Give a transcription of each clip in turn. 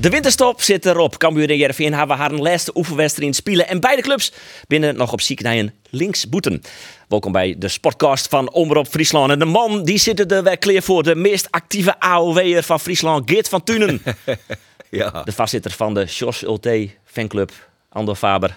De winterstop zit erop. Cambuur en Jervin hebben haar laatste oefenwedstrijd spelen. En beide clubs binnen nog op ziek naar een linksboeten. Welkom bij de sportcast van Omroep Friesland. En de man die zit er weer klaar voor. De meest actieve AOW'er van Friesland, Geert van Tunen. Ja. De voorzitter van de Sjors Ulte fanclub, Andor Faber.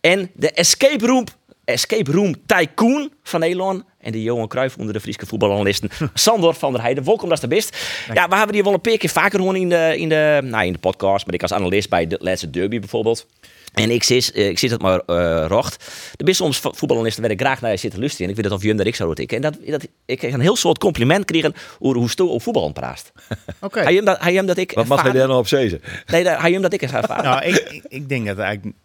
En de escape room, escape room tycoon van Nederland. En de Johan Cruijff onder de Friese voetbalanalisten. Sander van der Heijden, welkom, dat is de best. Ja, we hebben die wel een paar keer vaker gewoon in de, in de, nou, in de podcast. Maar ik als analist bij de laatste derby bijvoorbeeld. En ik zit, eh, ik zit het maar eh rocht. De beste soms voetbalanalisten werden graag naar je zitten luisteren. En ik weet dat of Jum dat ik zou tikken. En dat, dat, ik kreeg een heel soort compliment kregen over hoe stoer op voetbal praat. Oké. Hij hem dat, hij hem dat ik Wat mag hij ervaren- daar nou op zezen? Nee, hij hem dat ik eens ervaren. Nou, ik, ik, ik denk dat eigenlijk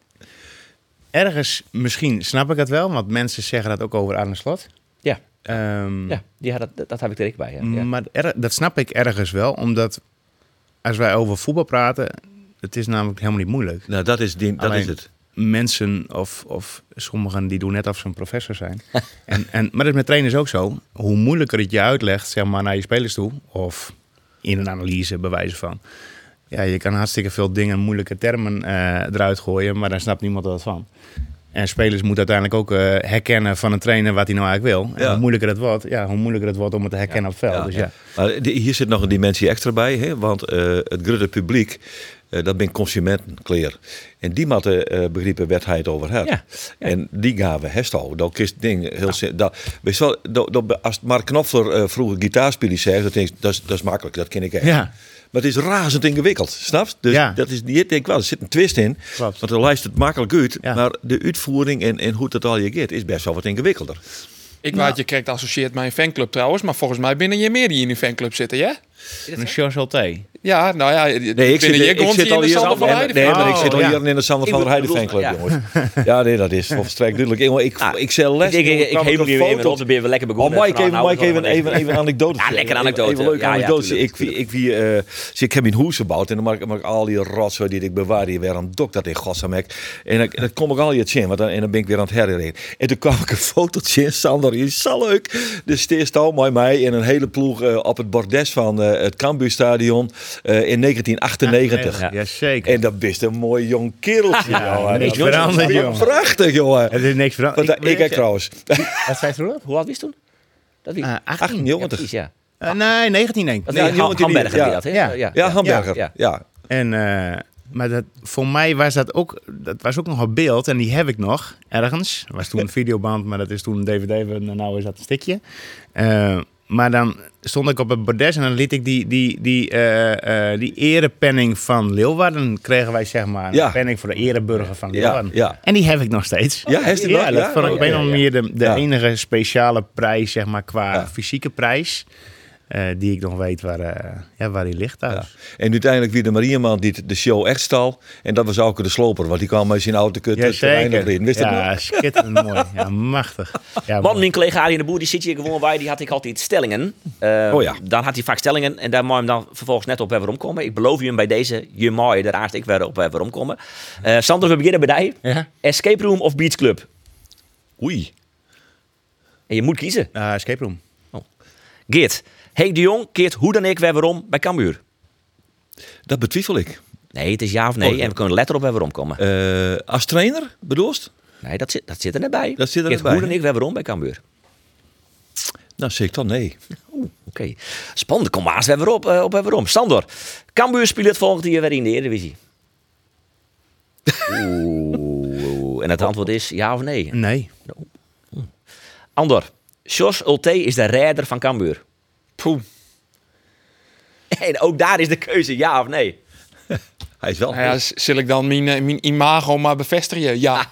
ergens, misschien snap ik het wel, want mensen zeggen dat ook over Arne Slot. Ja, Ehm, ja die had dat, dat heb ik direct bij. Ja. Ja. Maar er- dat snap ik ergens wel, omdat als wij over voetbal praten, het is namelijk helemaal niet moeilijk. Nou, dat is, die, dat Alleen- is het. Mensen of, of sommigen die doen net of ze een professor zijn. en, en, maar dat is met trainers ook zo. Hoe moeilijker het je uitlegt, zeg maar, naar je spelers toe, of in een analyse bewijzen van. Ja, je kan hartstikke veel dingen, moeilijke termen eh, eruit gooien, maar daar snapt niemand wat van. En spelers moeten uiteindelijk ook eh, herkennen van een trainer wat hij nou eigenlijk wil. En Ja. hoe moeilijker het wordt, ja, hoe moeilijker het wordt om het te herkennen op het veld. Dus ja. Maar hier zit nog een dimensie extra bij, hè? want eh, het grote publiek, dat ben consumentenkleer. En die matten begrepen werd hij het over ja. En die gaven hesto. Dat kist ding heel sim- dat, weet je wel, dat, dat, als Mark Knopfler vroeger gitaarspelen zei, dat, dat, is, dat is makkelijk, dat ken ik echt. Ja. Maar het is razend ingewikkeld, snap je? Dus Ja. dat is, die denk ik wel, er zit een twist in. Klopt. Want dan lijst het makkelijk uit, Ja. maar de uitvoering en, en hoe het al je gaat is best wel wat ingewikkelder. Ik weet, je krijgt associeert mijn fanclub trouwens, maar volgens mij binnen je meer die in een fanclub zitten, ja? Een Alté. Ja, nou ja, Nee, ik zit, ik al de hier, Sander van nee, maar ik Oh, zit al ja. hier in de Sander van der Heijden bedoel- fanclub, ja. jongens. Ja, nee, dat is volstrekt duidelijk. Jongen, ik, Ah, ik zei les. ik ik, ik hier met weer lekker Oh, begonnen. Mike even, Mike even, even, even een anekdote. Ja, lekker Even- anekdote. Even, leuke anekdote. ik, wie- ik, wie, eh, zie, ik heb mijn huis gebouwd en dan maak, maak ik al die rotzooi die ik bewaar die weer aan het dok dat in godsamek. En dan, kom ik al iets in, want dan, en dan ben ik weer aan het herinneren. En toen kwam ik een fotootje in, Sander, is zo leuk. De steerst al mooi mij in een hele ploeg eh, op het bordes van eh, het Cambuurstadion eh, in 1998. Ja, zeker. En dat best een mooi jong kereltje. Ja, jongen. niks is veranderd, jongen. Prachtig, jongen. Het is niks veranderd. Want, eh, ik, ik trouwens. Wat zei je? Hoe oud was je toen? Dat wie? Uh, 18. 18, ja, jongen. precies, ja. Eh, nee, 19 denk ik. Dat Nee, Hamburger ja. dat, hè? Ja. ja. Ja, Hamburger. Ja. Ja. En, eh, maar dat, voor mij was dat ook, dat was ook nog een beeld en die heb ik nog ergens. Dat was toen een videoband, maar dat is toen een DVD en nou is dat een stikje. Eh, maar dan stond ik op het bordes en dan liet ik die, die, die, eh, eh, die erepenning van Leeuwarden, kregen wij zeg maar. Ja. Een penning voor de ereburger van Leeuwarden. ja. En die heb ik nog steeds. Ja, heeft hij ja, nog? dat Ja? vond ik op een of andere manier de, de enige speciale prijs, zeg maar, qua fysieke prijs. Eh, die ik nog weet waar, eh, ja, waar die ligt thuis. Ja. En uiteindelijk wie de Marieman die de show echt stal. En dat was ook de sloper, want die kwam met zijn auto kut Ja, zeker. Wist dat nog? ja, schitterend mooi. Ja, machtig. Ja, Want mooi. mijn collega Arie de Boer, die zit hier gewoon bij, die had ik altijd stellingen. Eh, Oh ja. Dan had hij vaak stellingen en daar moet je hem dan vervolgens net op weer omkomen. Ik beloof je hem bij deze, je mooi, daar aast ik weer op weer omkomen. Eh Sander, we beginnen bij jou. Ja? Escape Room of Beach Club? Oei. En je moet kiezen. Ah, escape room. Geert, Henk de Jong keert hoe dan ik weer waarom bij Cambuur. Dat betwijfel ik. Nee, het is ja of nee. Oh. En we kunnen letter op weer waarom komen. Eh, als trainer, bedoelst? Nee, dat zit, dat zit er net bij. Dat zit er net bij, Hoe dan ik weer waarom bij Cambuur. Nou, zeg ik dan nee. Oeh, oké. Spannend, kom maar eens weer op, eh, op weer waarom. Sander, Cambuur speelt het volgende jaar weer in de Eredivisie. Oeh, en het antwoord is ja of nee. Nee. Andor, Jos Ulte is de redder van Cambuur. Poeh. En ook daar is de keuze ja of nee. Hij is wel. Nou ja, z- zal ik dan mijn, eh, mijn imago maar bevestigen? Ja.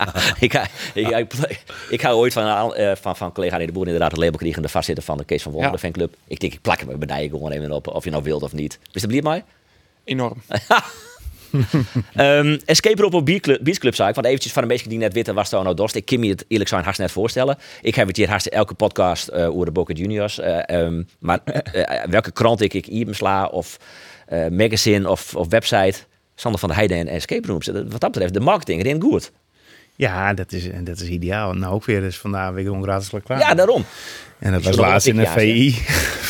ik, ga, ik, ik, ik ga ooit van, eh, van, van collega de Boer inderdaad het label kregen. De voorzitter van de Kees van Wolven, Ja. de fanclub. Ik denk, ik plak hem bij gewoon even op. Of je nou wilt of niet. Is dat mij? Enorm. Ehm Escape Rope op Beach Club, ik. Want eventjes van de mensen die net weten was nou dorst. Ik kan me het eerlijk zijn hartstikke net voorstellen. Ik heb het hier elke podcast eh over de Boca Juniors. eh, ehm, maar eh, welke krant ik, ik hier sla of magazine of, of website. Sander van der Heijden en Escape Rooms. Wat dat betreft, de marketing erin goed. Ja, dat is, dat is ideaal. Nou, ook weer dus vandaar weer gewoon gratis klaar. Ja, daarom. En dat was laatst in een de VI.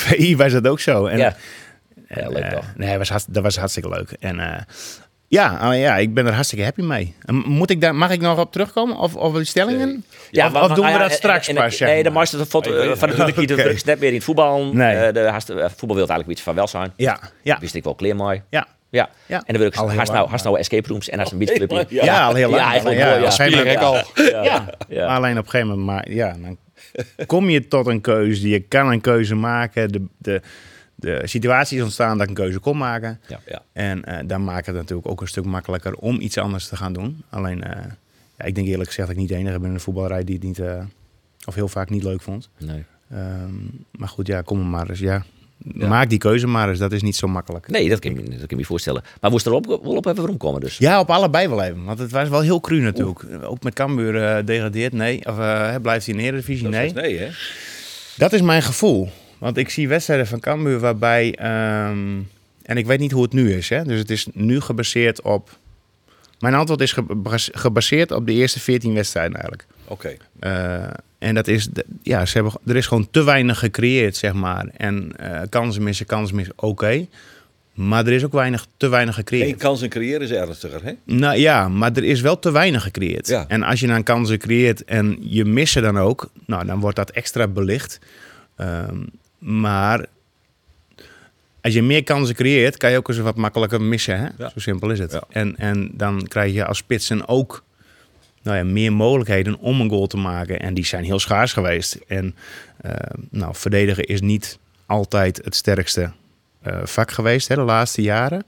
VI was dat ook zo. En Ja. En, leuk? Nee, dat was, dat was hartstikke leuk. En ja, ah, ja, ik ben er hartstikke happy mee. En Moet ik daar, mag ik nog op terugkomen? Of, of die stellingen? of, maar- of doen ah, we ja, dat straks en- pas? Nee, de maar? mooiste foto Ik weet het van natuurlijk niet. Is net meer in het voetbal. Nee. Eh, de haast, eh, voetbal wil eigenlijk iets van wel zijn. Ja, ja, Wist ik wel kleer mooi. ja. Ja. Ja. En dan wil ik haast nou, haast nou escape rooms en als een beachclubje. Ja, al heel lang. Ja, eigenlijk Ja, ja. al. Ja. Ja. Alleen op een gegeven moment, maar ja, dan kom je tot een keuze. Je kan een keuze maken. De, de, de situatie is ontstaan dat ik een keuze kon maken. Ja. Ja. En eh, dan maakt het natuurlijk ook een stuk makkelijker om iets anders te gaan doen. Alleen, eh, ja, ik denk eerlijk gezegd dat ik niet de enige ben in de voetballerij die het niet, eh, of heel vaak niet leuk vond. Nee. Ehm, maar goed, ja, kom maar eens. Ja. Ja. Maak die keuze maar eens. Dat is niet zo makkelijk. Nee, dat kan, je, dat kan je me voorstellen. Maar moest er op, wel op even rondkomen dus. Ja, op allebei wel even. Want het was wel heel cru natuurlijk. Ook met Cambuur degradeert, nee. Of blijft hij in de Eredivisie, nee. Dat is nee, hè? Dat is mijn gevoel. Want ik zie wedstrijden van Cambuur waarbij... ehm, en ik weet niet hoe het nu is. Hè? Dus het is nu gebaseerd op... Mijn antwoord is ge- gebaseerd op de eerste 14 wedstrijden eigenlijk. Oké. Eh, en dat is... Ja, ze hebben, er is gewoon te weinig gecreëerd, zeg maar. En eh, kansen missen, kansen missen, oké. Maar er is ook weinig, te weinig gecreëerd. Eén kans in creëren is ernstiger, hè? Nou ja, maar er is wel te weinig gecreëerd. Ja. En als je dan kansen creëert en je mist ze dan ook, nou, dan wordt dat extra belicht. Ehm, maar als je meer kansen creëert, kan je ook eens wat makkelijker missen. Hè? Ja. Zo simpel is het. Ja. En, en dan krijg je als spitsen ook nou ja, meer mogelijkheden om een goal te maken. En die zijn heel schaars geweest. En eh, nou, verdedigen is niet altijd het sterkste eh, vak geweest hè, de laatste jaren.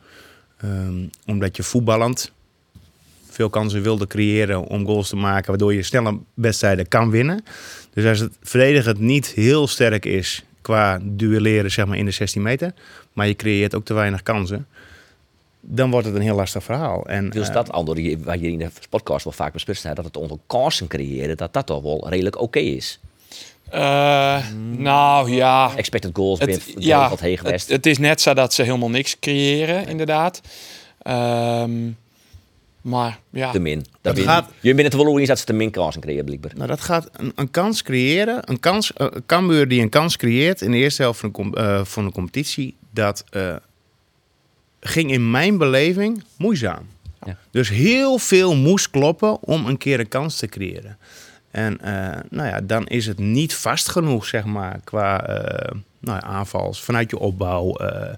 Ehm, omdat je voetballend veel kansen wilde creëren om goals te maken, waardoor je snelle wedstrijden kan winnen. Dus als het verdedigend niet heel sterk is qua duelleren zeg maar, in de 16 meter, maar je creëert ook te weinig kansen, dan wordt het een heel lastig verhaal. En, Dus eh, dat, Andor, je- waar je in de podcast wel vaak bespreken zijn, dat het onder kansen creëren, dat dat toch wel redelijk oké is. Eh, nou ja. Expected goals, Het, ja, wat heen het, geweest. het is net zo dat ze helemaal niks creëren, inderdaad. Ehm, maar ja. te min. Dat gaat- Je bent het wel eens dat ze te min kansen creëren, blijkbaar. Nou, dat gaat een, een kans creëren. Een kans, uh, Cambuur die een kans creëert in de eerste helft van de, com- eh, van de competitie. Dat eh, ging in mijn beleving moeizaam. Ja. Dus heel veel moest kloppen om een keer een kans te creëren. En eh, nou ja, dan is het niet vast genoeg, zeg maar, qua eh, nou ja, aanvals. Vanuit je opbouw eh,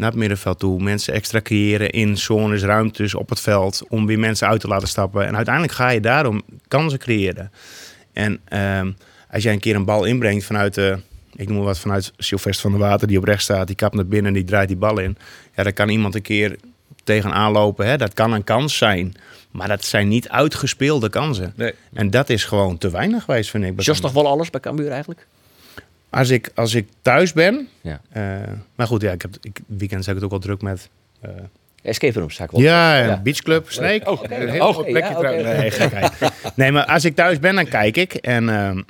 naar het middenveld toe. Mensen extra creëren in zones, ruimtes op het veld. Om weer mensen uit te laten stappen. En uiteindelijk ga je daarom kansen creëren. En ehm, als jij een keer een bal inbrengt vanuit de, ik noem maar wat, vanuit Sylvester van der Water, die op rechts staat, die kapt naar binnen en die draait die bal in. Ja, dan kan iemand een keer tegenaan lopen. Hè? Dat kan een kans zijn. Maar dat zijn niet uitgespeelde kansen. Nee. En dat is gewoon te weinig geweest, vind ik. Just nog wel alles bij Cambuur eigenlijk? Als ik, als ik thuis ben. Ja. eh, maar goed, ja, ik heb ik, weekend heb ik het ook wel druk met. eh, Escape rooms, ik wel. ja, Ja. beachclub, Snake. Oh, oké. Een heel Oh, plekje ja. Nee, gekheid. nee, maar als ik thuis ben, dan kijk ik. En ehm,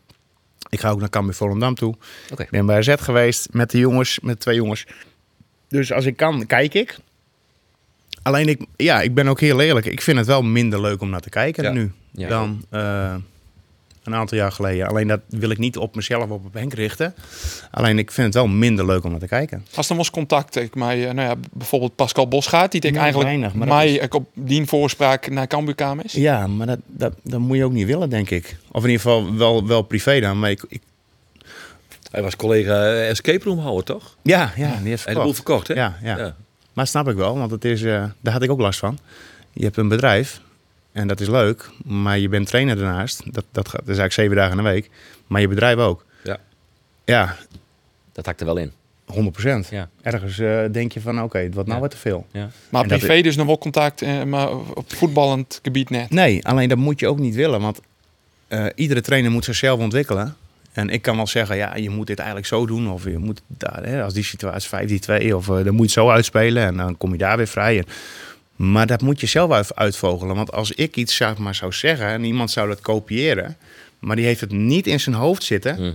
ik ga ook naar Cambuur Volendam toe. Oké. Ik ben bij Z geweest met de jongens, met twee jongens. Dus als ik kan, kijk ik. Alleen ik, ja, ik ben ook heel eerlijk. Ik vind het wel minder leuk om naar te kijken Ja. nu Ja. dan eh, een aantal jaar geleden. Alleen dat wil ik niet op mezelf op Henk richten. Alleen ik vind het wel minder leuk om naar te kijken. Als er was contact, ik mij, eh, nou ja, bijvoorbeeld Pascal Bosgaard, die ik Nee, eigenlijk weinig, maar mij is- op die voorspraak naar Cambuur kwam is. Ja, maar dat, dat, dat moet je ook niet willen, denk ik. Of in ieder geval wel, wel privé dan. Maar ik, ik- Hij was collega eh, escape room houden, toch? ja, ja, die heeft Hij de boel verkocht. verkocht, hè? Ja, ja. Maar snap ik wel, want het is, eh, daar had ik ook last van. Je hebt een bedrijf en dat is leuk, maar je bent trainer daarnaast. Dat, dat, gaat, dat is eigenlijk zeven dagen in de week. Maar je bedrijf ook. Ja. Ja, Dat hakt er wel in. 100 procent. Ja. Ergens eh, denk je van, oké, het wordt nou Ja. wat te veel. Ja. Maar privé dus nog wel contact, eh, maar op voetballend gebied net. Nee, alleen dat moet je ook niet willen, want eh, iedere trainer moet zichzelf ontwikkelen. En ik kan wel zeggen, ja, je moet dit eigenlijk zo doen. Of je moet daar, hè, als die situatie 5-2, of dan moet je het zo uitspelen en dan kom je daar weer vrij. En, maar dat moet je zelf uit, uitvogelen. Want als ik iets zeg maar, zou zeggen en iemand zou dat kopiëren, maar die heeft het niet in zijn hoofd zitten. Hm.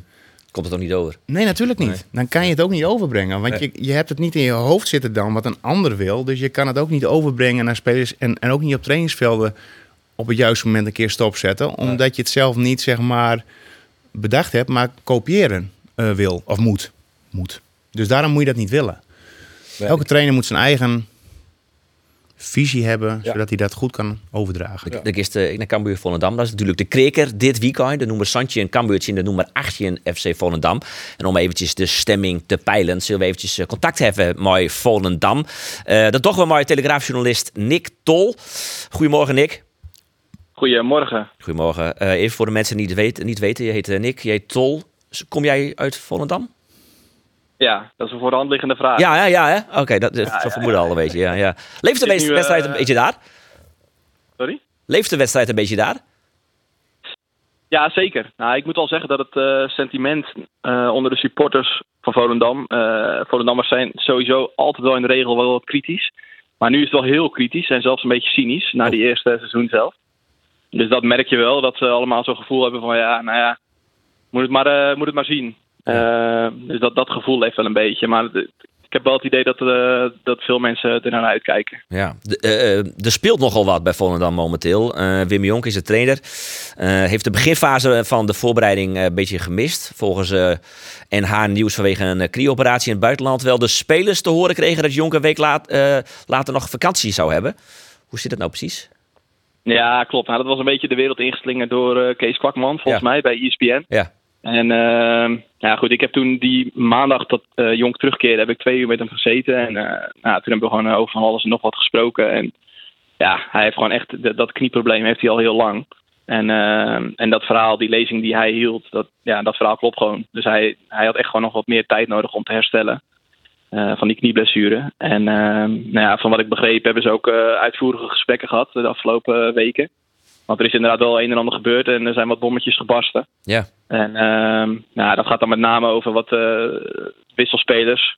Komt het ook niet over? Nee, natuurlijk niet. Nee. Dan kan je het ook niet overbrengen. Want je, je hebt het niet in je hoofd zitten dan wat een ander wil. Dus je kan het ook niet overbrengen naar spelers. En, en ook niet op trainingsvelden op het juiste moment een keer stopzetten. Omdat je het zelf niet zeg maar bedacht hebt, maar kopiëren eh, wil. Of moet. Moet. Dus daarom moet je dat niet willen. Elke trainer moet zijn eigen visie hebben, Ja. zodat hij dat goed kan overdragen. Ja. Dan is de, ik naar Cambuur Volendam. Dat is natuurlijk de kreker dit weekend. De nummer Santje en Cambuurtje in de nummer 18 FC Volendam. En om eventjes de stemming te peilen, zullen we eventjes eh, contact hebben met Volendam. Eh dat toch wel met telegraafjournalist Nick Tol. Goedemorgen Nick. Goedemorgen. Goedemorgen. Eh, even voor de mensen die het weten, niet weten, je heet Nick, je heet Tol. Kom jij uit Volendam? Ja, dat is een voor de hand liggende vraag. Ja, ja, ja. hè? Oké, dat is zo vermoeden al een beetje. Ja, ja. Leeft de nu, wedstrijd eh, een beetje daar? Sorry? Leeft de wedstrijd een beetje daar? Ja, zeker. Nou, ik moet al zeggen dat het eh, sentiment eh, onder de supporters van Volendam... eh Volendammers zijn sowieso altijd wel in de regel wel wat kritisch. Maar nu is het wel heel kritisch en zelfs een beetje cynisch na die eerste seizoen zelf. Dus dat merk je wel, dat ze allemaal zo'n gevoel hebben van... ja, nou ja, moet het maar, eh, moet het maar zien. Eh, dus dat, dat gevoel leeft wel een beetje. Maar ik heb wel het idee dat, eh, dat veel mensen er naar uitkijken. Ja, de- eh, eh, er speelt nogal wat bij Volendam momenteel. Wim Jonk is de trainer. Heeft de beginfase van de voorbereiding een beetje gemist. Volgens NH Nieuws vanwege een knieoperatie in het buitenland. Wel de spelers te horen kregen dat Jonk een week laat, later nog vakantie zou hebben. Hoe zit het nou precies? Ja, klopt. Nou, dat was een beetje de wereld ingeslingerd door Kees Kwakman, volgens Ja. mij, bij ESPN. Ja, En ehm, ja, goed, ik heb toen die maandag dat eh Jonk terugkeerde, heb ik twee uur met hem gezeten. En eh, nou, toen hebben we gewoon eh, over van alles en nog wat gesproken. En ja, hij heeft gewoon echt, dat- knieprobleem heeft hij al heel lang. En, ehm, en dat verhaal, die lezing die hij hield, dat, ja, dat verhaal klopt gewoon. Dus hij, hij had echt gewoon nog wat meer tijd nodig om te herstellen. van die knieblessure. En ehm, nou ja, van wat ik begreep hebben ze ook uitvoerige gesprekken gehad de afgelopen weken. Want er is inderdaad wel een en ander gebeurd en er zijn wat bommetjes gebarsten. ja. En ehm, nou, dat gaat dan met name over wat eh, wisselspelers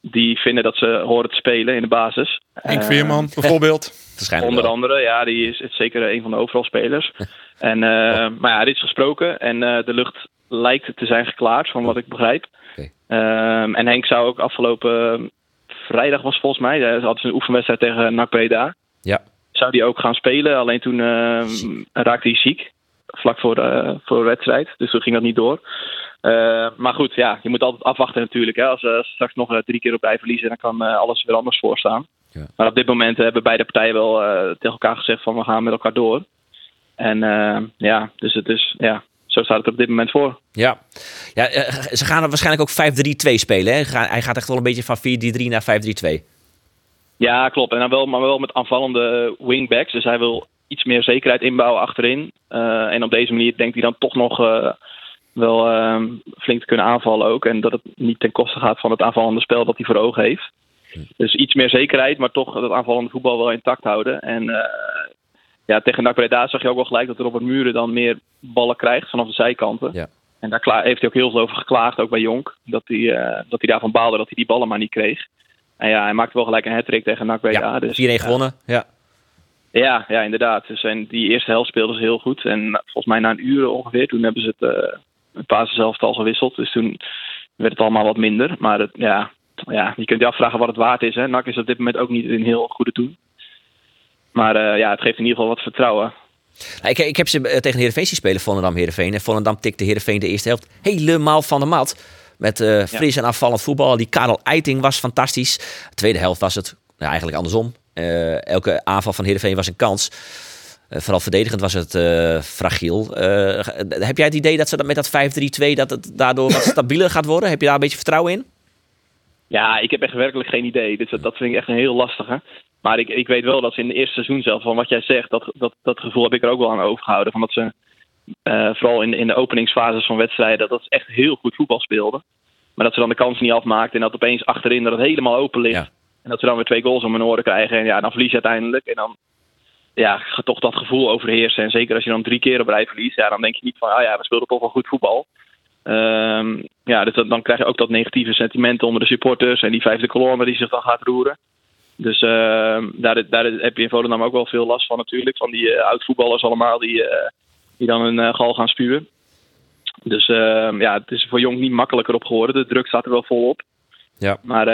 die vinden dat ze horen te spelen in de basis. Henk Veerman bijvoorbeeld. waarschijnlijk Onder wel. andere, ja, die is, is zeker een van de overal spelers. en, eh, Maar ja, dit is gesproken en eh, de lucht lijkt te zijn geklaard, van wat ik begrijp. Oké. Ehm, en Henk zou ook afgelopen vrijdag was volgens mij, ze hadden ze een oefenwedstrijd tegen NAC Breda. Ja. Zou die ook gaan spelen, alleen toen eh, raakte hij ziek. Vlak voor de, voor de wedstrijd, dus toen ging dat niet door. Eh, maar goed, ja, je moet altijd afwachten natuurlijk. Hè. Als ze straks nog eh, drie keer op rij verliezen, dan kan eh, alles weer anders voorstaan. Ja. Maar op dit moment hebben beide partijen wel eh, tegen elkaar gezegd van we gaan met elkaar door. En eh, ja, dus het is, ja, zo staat het op dit moment voor. Ja, ja eh, ze gaan er waarschijnlijk ook 5-3-2 spelen. Hè? Hij gaat echt wel een beetje van 4-3-3 naar 5-3-2. Ja, klopt. En dan wel, maar wel met aanvallende wingbacks. Dus hij wil iets meer zekerheid inbouwen achterin. Eh, en op deze manier denkt hij dan toch nog eh, wel eh, flink te kunnen aanvallen ook. En dat het niet ten koste gaat van het aanvallende spel dat hij voor ogen heeft. Dus iets meer zekerheid, maar toch dat aanvallende voetbal wel intact houden. En eh, ja, tegen NAC Breda zag je ook wel gelijk dat Robert Muren dan meer ballen krijgt vanaf de zijkanten. Ja. En daar heeft hij ook heel veel over geklaagd, ook bij Jonk. Dat hij, eh, dat hij daarvan baalde dat hij die ballen maar niet kreeg. En ja, hij maakte wel gelijk een hat-trick tegen NAC Breda. Ja, 4-1 dus, ja. gewonnen. Ja. Ja, ja, inderdaad. Dus en die eerste helft speelden ze heel goed. En nou, volgens mij na een uur ongeveer, toen hebben ze het uh, een paar zelf al gewisseld. Dus toen werd het allemaal wat minder. Maar het, ja, ja, je kunt je afvragen wat het waard is. Hè. NAC is op dit moment ook niet in heel goede doen. Maar uh, ja, het geeft in ieder geval wat vertrouwen. Ik, ik heb ze eh, tegen Heerenveen zien spelen, Volendam Heerenveen. En Volendam tikte Heerenveen de eerste helft helemaal van de mat. Met uh, fris en afvallend voetbal. Die Karel Eiting was fantastisch. De tweede helft was het nou, eigenlijk andersom. Uh, elke aanval van Heerenveen was een kans. Uh, vooral verdedigend was het uh, fragiel. heb jij het idee dat ze dat met dat 5-3-2 dat het daardoor wat stabieler gaat worden? Heb je daar een beetje vertrouwen in? Ja, ik heb echt werkelijk geen idee. Dus dat, dat vind ik echt een heel lastige. Maar ik, ik weet wel dat ze in het eerste seizoen zelf, van wat jij zegt, dat, dat, dat gevoel heb ik er ook wel aan overgehouden. Van dat ze uh, vooral in, in de openingsfases van wedstrijden, dat ze echt heel goed voetbal speelden. Maar dat ze dan de kans niet afmaakten en dat opeens achterin dat het helemaal open ligt. Ja. En dat ze dan weer twee goals om hun oren krijgen. En ja, dan verlies je uiteindelijk. En dan ja, gaat toch dat gevoel overheersen. En zeker als je dan drie keer op rij verliest, ja, dan denk je niet van, ah ja, we speelden toch wel goed voetbal. Um, ja, dus dan krijg je ook dat negatieve sentiment onder de supporters en die vijfde kolonne die zich dan gaat roeren. Dus uh, daar, daar heb je in Volendam ook wel veel last van natuurlijk. Van die uh, oud-voetballers allemaal die, uh, die dan een uh, gal gaan spuwen. Dus ja, het is voor Jong niet makkelijker op geworden. De druk staat er wel vol op. Ja. Maar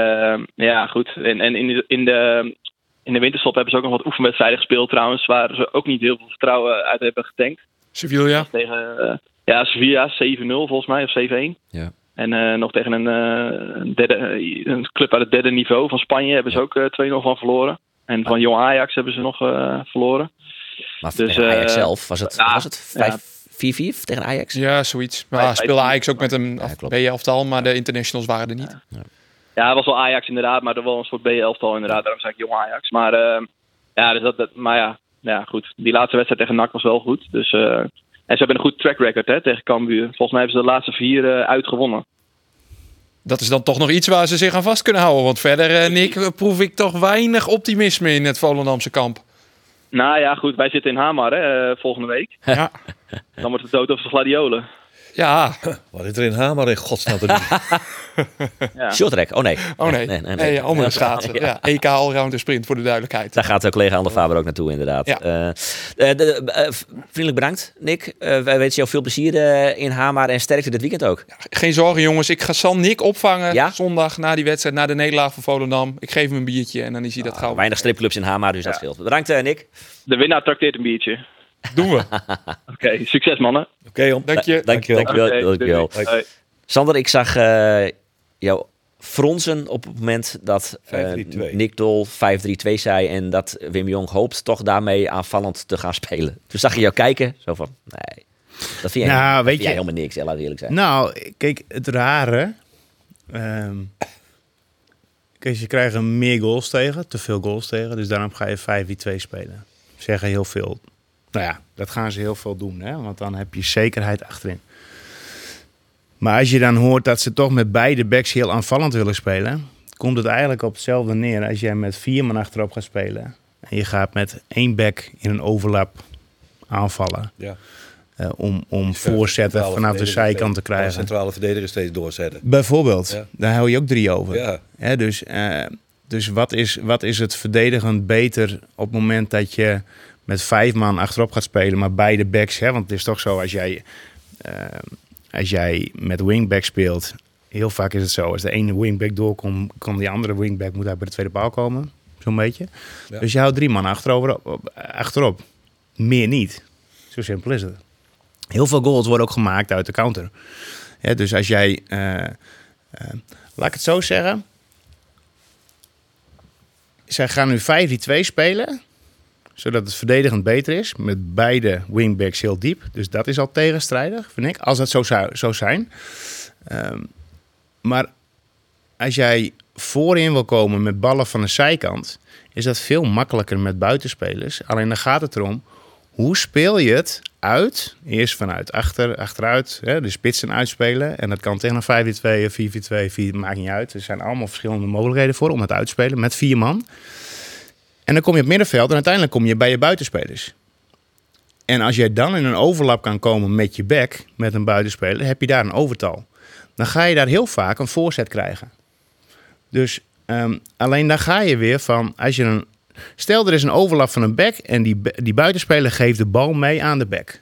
ja, goed. En, en in, de, in, de, in de winterstop hebben ze ook nog wat oefenwedstrijden gespeeld trouwens. Waar ze ook niet heel veel vertrouwen uit hebben getankt. Sevilla? Tegen ja, Sevilla 7-0 volgens mij, of 7-1. Ja. En eh, nog tegen een, eh, derde, eh, een club uit het derde niveau van Spanje hebben ze ook eh 2-0 van verloren. En van Jong Ajax hebben ze nog eh, verloren. Maar Dus, tegen Ajax eh, zelf was het, ja, was het 5-4-4 tegen Ajax? Ja, zoiets. Maar speelde Ajax ook met een Ja. B-elftal, maar de internationals waren er niet. Ja, het was wel Ajax inderdaad, maar er wel een soort B-elftal inderdaad. Daarom zei ik Jong Ajax. Maar eh, ja, dus dat, dat, maar ja, ja, goed. Die laatste wedstrijd tegen NAC was wel goed. Dus, eh, en ze hebben een goed track record hè, tegen Cambuur. Volgens mij hebben ze de laatste vier eh, uitgewonnen. Dat is dan toch nog iets waar ze zich aan vast kunnen houden. Want verder, eh, Nick, proef ik toch weinig optimisme in het Volendamse kamp. Nou ja, goed. Wij zitten in Hamar hè, eh, volgende week. Ja, Dan wordt het dood over de gladiolen. Ja. Wat is er in Hamer in godsnaam te doen? Ja. Shorttrack, oh nee. Oh nee, nee, nee, nee, nee. andere Ja, schaatsen. ja. Ja. EK allrounder sprint, voor de duidelijkheid. Daar gaat de collega Ander Faber ook naartoe, inderdaad. Ja. Eh, eh, de- eh, vriendelijk bedankt, Nick. Eh, wij wensen jou veel plezier in Hamar en sterkte dit weekend ook. Geen zorgen jongens, ik ga zal Nick opvangen Ja? zondag na die wedstrijd, na de nederlaag van Volendam. Ik geef hem een biertje en dan is hij dat gauw. Weinig stripclubs in Hamar, dus dat scheelt. Bedankt, eh, Nick. De winnaar trakteert een biertje. Doen we. Oké, succes mannen. Oké, om. Dank je. Dank, doei. Hoi. Sander, ik zag eh, jou fronsen op het moment dat 5-3-2. Nick Dol 5-3-2 zei en dat Wim Jong hoopt toch daarmee aanvallend te gaan spelen. Toen zag je jou kijken, zo van, nee, dat vind jij, Nou, dat weet vind jij je- helemaal niks, hè, laat eerlijk zijn. Nou, kijk, het rare. ehm kijk, je krijgt er meer goals tegen, te veel goals tegen. Dus daarom ga je 5-2 spelen. Zeggen heel veel. Nou ja, dat gaan ze heel veel doen, hè? want dan heb je zekerheid achterin. Maar als je dan hoort dat ze toch met beide backs heel aanvallend willen spelen, komt het eigenlijk op hetzelfde neer als jij met vier man achterop gaat spelen. En je gaat met één back in een overlap aanvallen. Ja. eh, om, om Dus, voorzetten vanaf de zijkant te krijgen. Centrale verdediger steeds doorzetten. Bijvoorbeeld, Ja. daar hou je ook drie over. Ja. Hè, dus eh, dus wat, is, wat is het verdedigend beter op het moment dat je met vijf man achterop gaat spelen, maar beide backs, hè, want het is toch zo als jij, eh, als jij met wingback speelt, heel vaak is het zo, als de ene wingback doorkomt, kan die andere wingback moet daar bij de tweede paal komen, zo'n beetje. Ja. Dus je houdt drie man achterover, op- achterop, meer niet. Zo simpel is het. Heel veel goals worden ook gemaakt uit de counter. Ja, dus als jij, eh, eh, laat ik het zo zeggen. Zij gaan nu 5-2 spelen, zodat het verdedigend beter is. Met beide wingbacks heel diep. Dus dat is al tegenstrijdig, vind ik. Als dat zo zou zo zijn. Ehm, maar als jij voorin wil komen met ballen van de zijkant, is dat veel makkelijker met buitenspelers. Alleen dan gaat het erom, hoe speel je het uit? Eerst vanuit achter, achteruit, hè, de spitsen uitspelen. En dat kan tegen een 5-2 of 4-4-2, 4, maakt niet uit. Er zijn allemaal verschillende mogelijkheden voor om het uit te spelen met vier man. En dan kom je op het middenveld en uiteindelijk kom je bij je buitenspelers. En als jij dan in een overlap kan komen met je back, met een buitenspeler, heb je daar een overtal. Dan ga je daar heel vaak een voorzet krijgen. Dus ehm, alleen dan ga je weer van, als je een, stel er is een overlap van een back en die, die buitenspeler geeft de bal mee aan de back.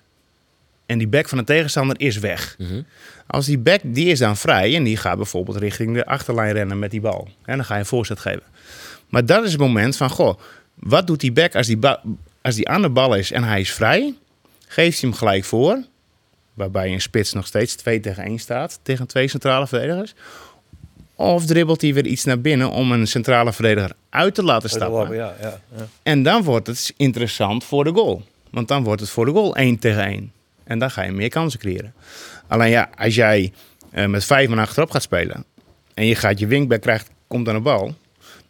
En die back van de tegenstander is weg. Mhm. Als die back, die is dan vrij en die gaat bijvoorbeeld richting de achterlijn rennen met die bal. En dan ga je een voorzet geven. Maar dat is het moment van, goh, wat doet die back als die, als die aan de bal is en hij is vrij? Geeft hij hem gelijk voor, waarbij een spits nog steeds 2 tegen 1 staat tegen twee centrale verdedigers. Of dribbelt hij weer iets naar binnen om een centrale verdediger uit te laten stappen. Ja, ja, ja. En dan wordt het interessant voor de goal. Want dan wordt het voor de goal 1 tegen 1. En dan ga je meer kansen creëren. Alleen ja, als jij eh, met vijf man achterop gaat spelen... en je gaat je wingback krijgt, komt aan de bal...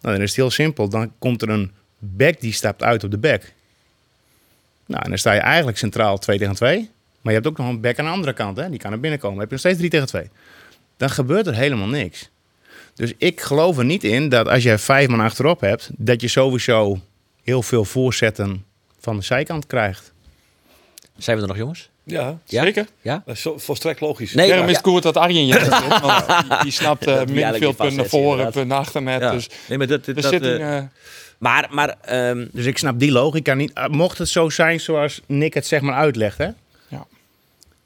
Nou, dan is het heel simpel. Dan komt er een back die stapt uit op de back. Nou, en dan sta je eigenlijk centraal 2 tegen 2. Maar je hebt ook nog een back aan de andere kant. Hè? Die kan naar binnen komen. Dan heb je nog steeds 3 tegen 2. Dan gebeurt er helemaal niks. Dus ik geloof er niet in dat als je vijf man achterop hebt... dat je sowieso heel veel voorzetten van de zijkant krijgt. Zijn we er nog, jongens? Ja, Ja? Zeker. Ja? dat is volstrekt logisch. Nee, Daarom ja. is het goed dat Arjen je zit. Want die, die snapt eh Dat die eigenlijk middenveld, niet punt naar vastzet, voren, inderdaad. punt naar achter. Ja. Dus nee, maar dat, dat, zitting... eh, eh, Maar, maar ehm, Dus ik snap die logica niet. Mocht het zo zijn zoals Nick het zeg maar uitlegt, hè?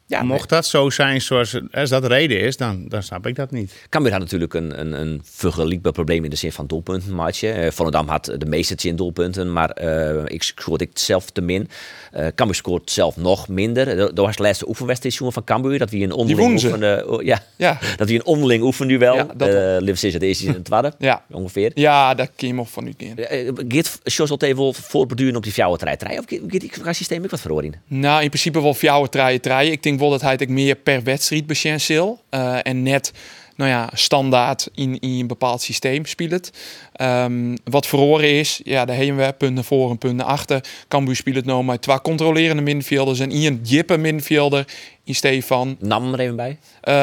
Ja. Mocht dat zo zijn zoals het- als dat de reden is, dan, dan snap ik dat niet. Cambuur had natuurlijk een, een, een vergelijkbaar probleem in de zin van doelpuntenmatje. Eh Volendam had de meeste tien doelpunten, maar eh, ik scoorde ik zelf te min. Eh Cambuur scoort zelf nog minder. Dat was de laatste oefenwedstrijd van Cambuur. Dat we een onderling oefende, oh, ja, Ja. dat we een onderling oefenduel. Ja, dat- Ja, uh, Liv de eerste en de tweede, Ja. ongeveer. Ja, daar kun je me van niet in. Uh, Geert Sjors even voortbeduren op die fjouwertreiterij? Of gaat ik systeem ook wat verhoren? Nou, in principe wel fjouwer treien treien. Ik denk dat hij het meer per wedstrijd zal. Eh, en net, nou ja, standaard in, in een bepaald systeem speelt. Ehm, wat verhoren is, ja, de heenweg, punt naar voren, punt naar achter. Cambuur speelt het nou met twee controlerende middenvelders en Ian Jippe middenvelder in Stefan. Nam er even bij. Uh,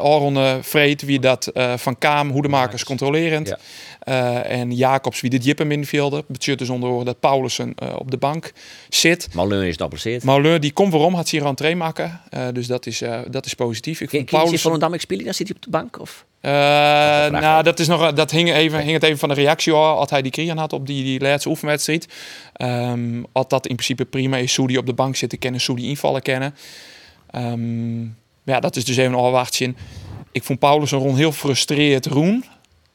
Aron uh, Vreet, wie dat uh, van Kaam, hoedemakers controlerend. Ja. Uh, en Jacobs, wie de Jippe middenvelder. Betekent dus onder dat Paulussen uh, op de bank zit. Malun is geblesseerd. Malun, die komt waarom, had ze hier aan train maken. Uh, dus dat is, dat is positief. Ik vond Paulussen... Volendam ik spelen, dan zit hij op de bank? Of? Uh, nou, dat, is nog, dat hing, even, hing het even van de reactie af. Had hij die kriegen had op die, die laatste oefenwedstrijd. Um, had dat in principe prima is. Soedi op de bank zitten kennen, Soedi invallen kennen. Um, ja, dat is dus even een afwachtje. Ik vond Paulus een rond heel frustreerd roen.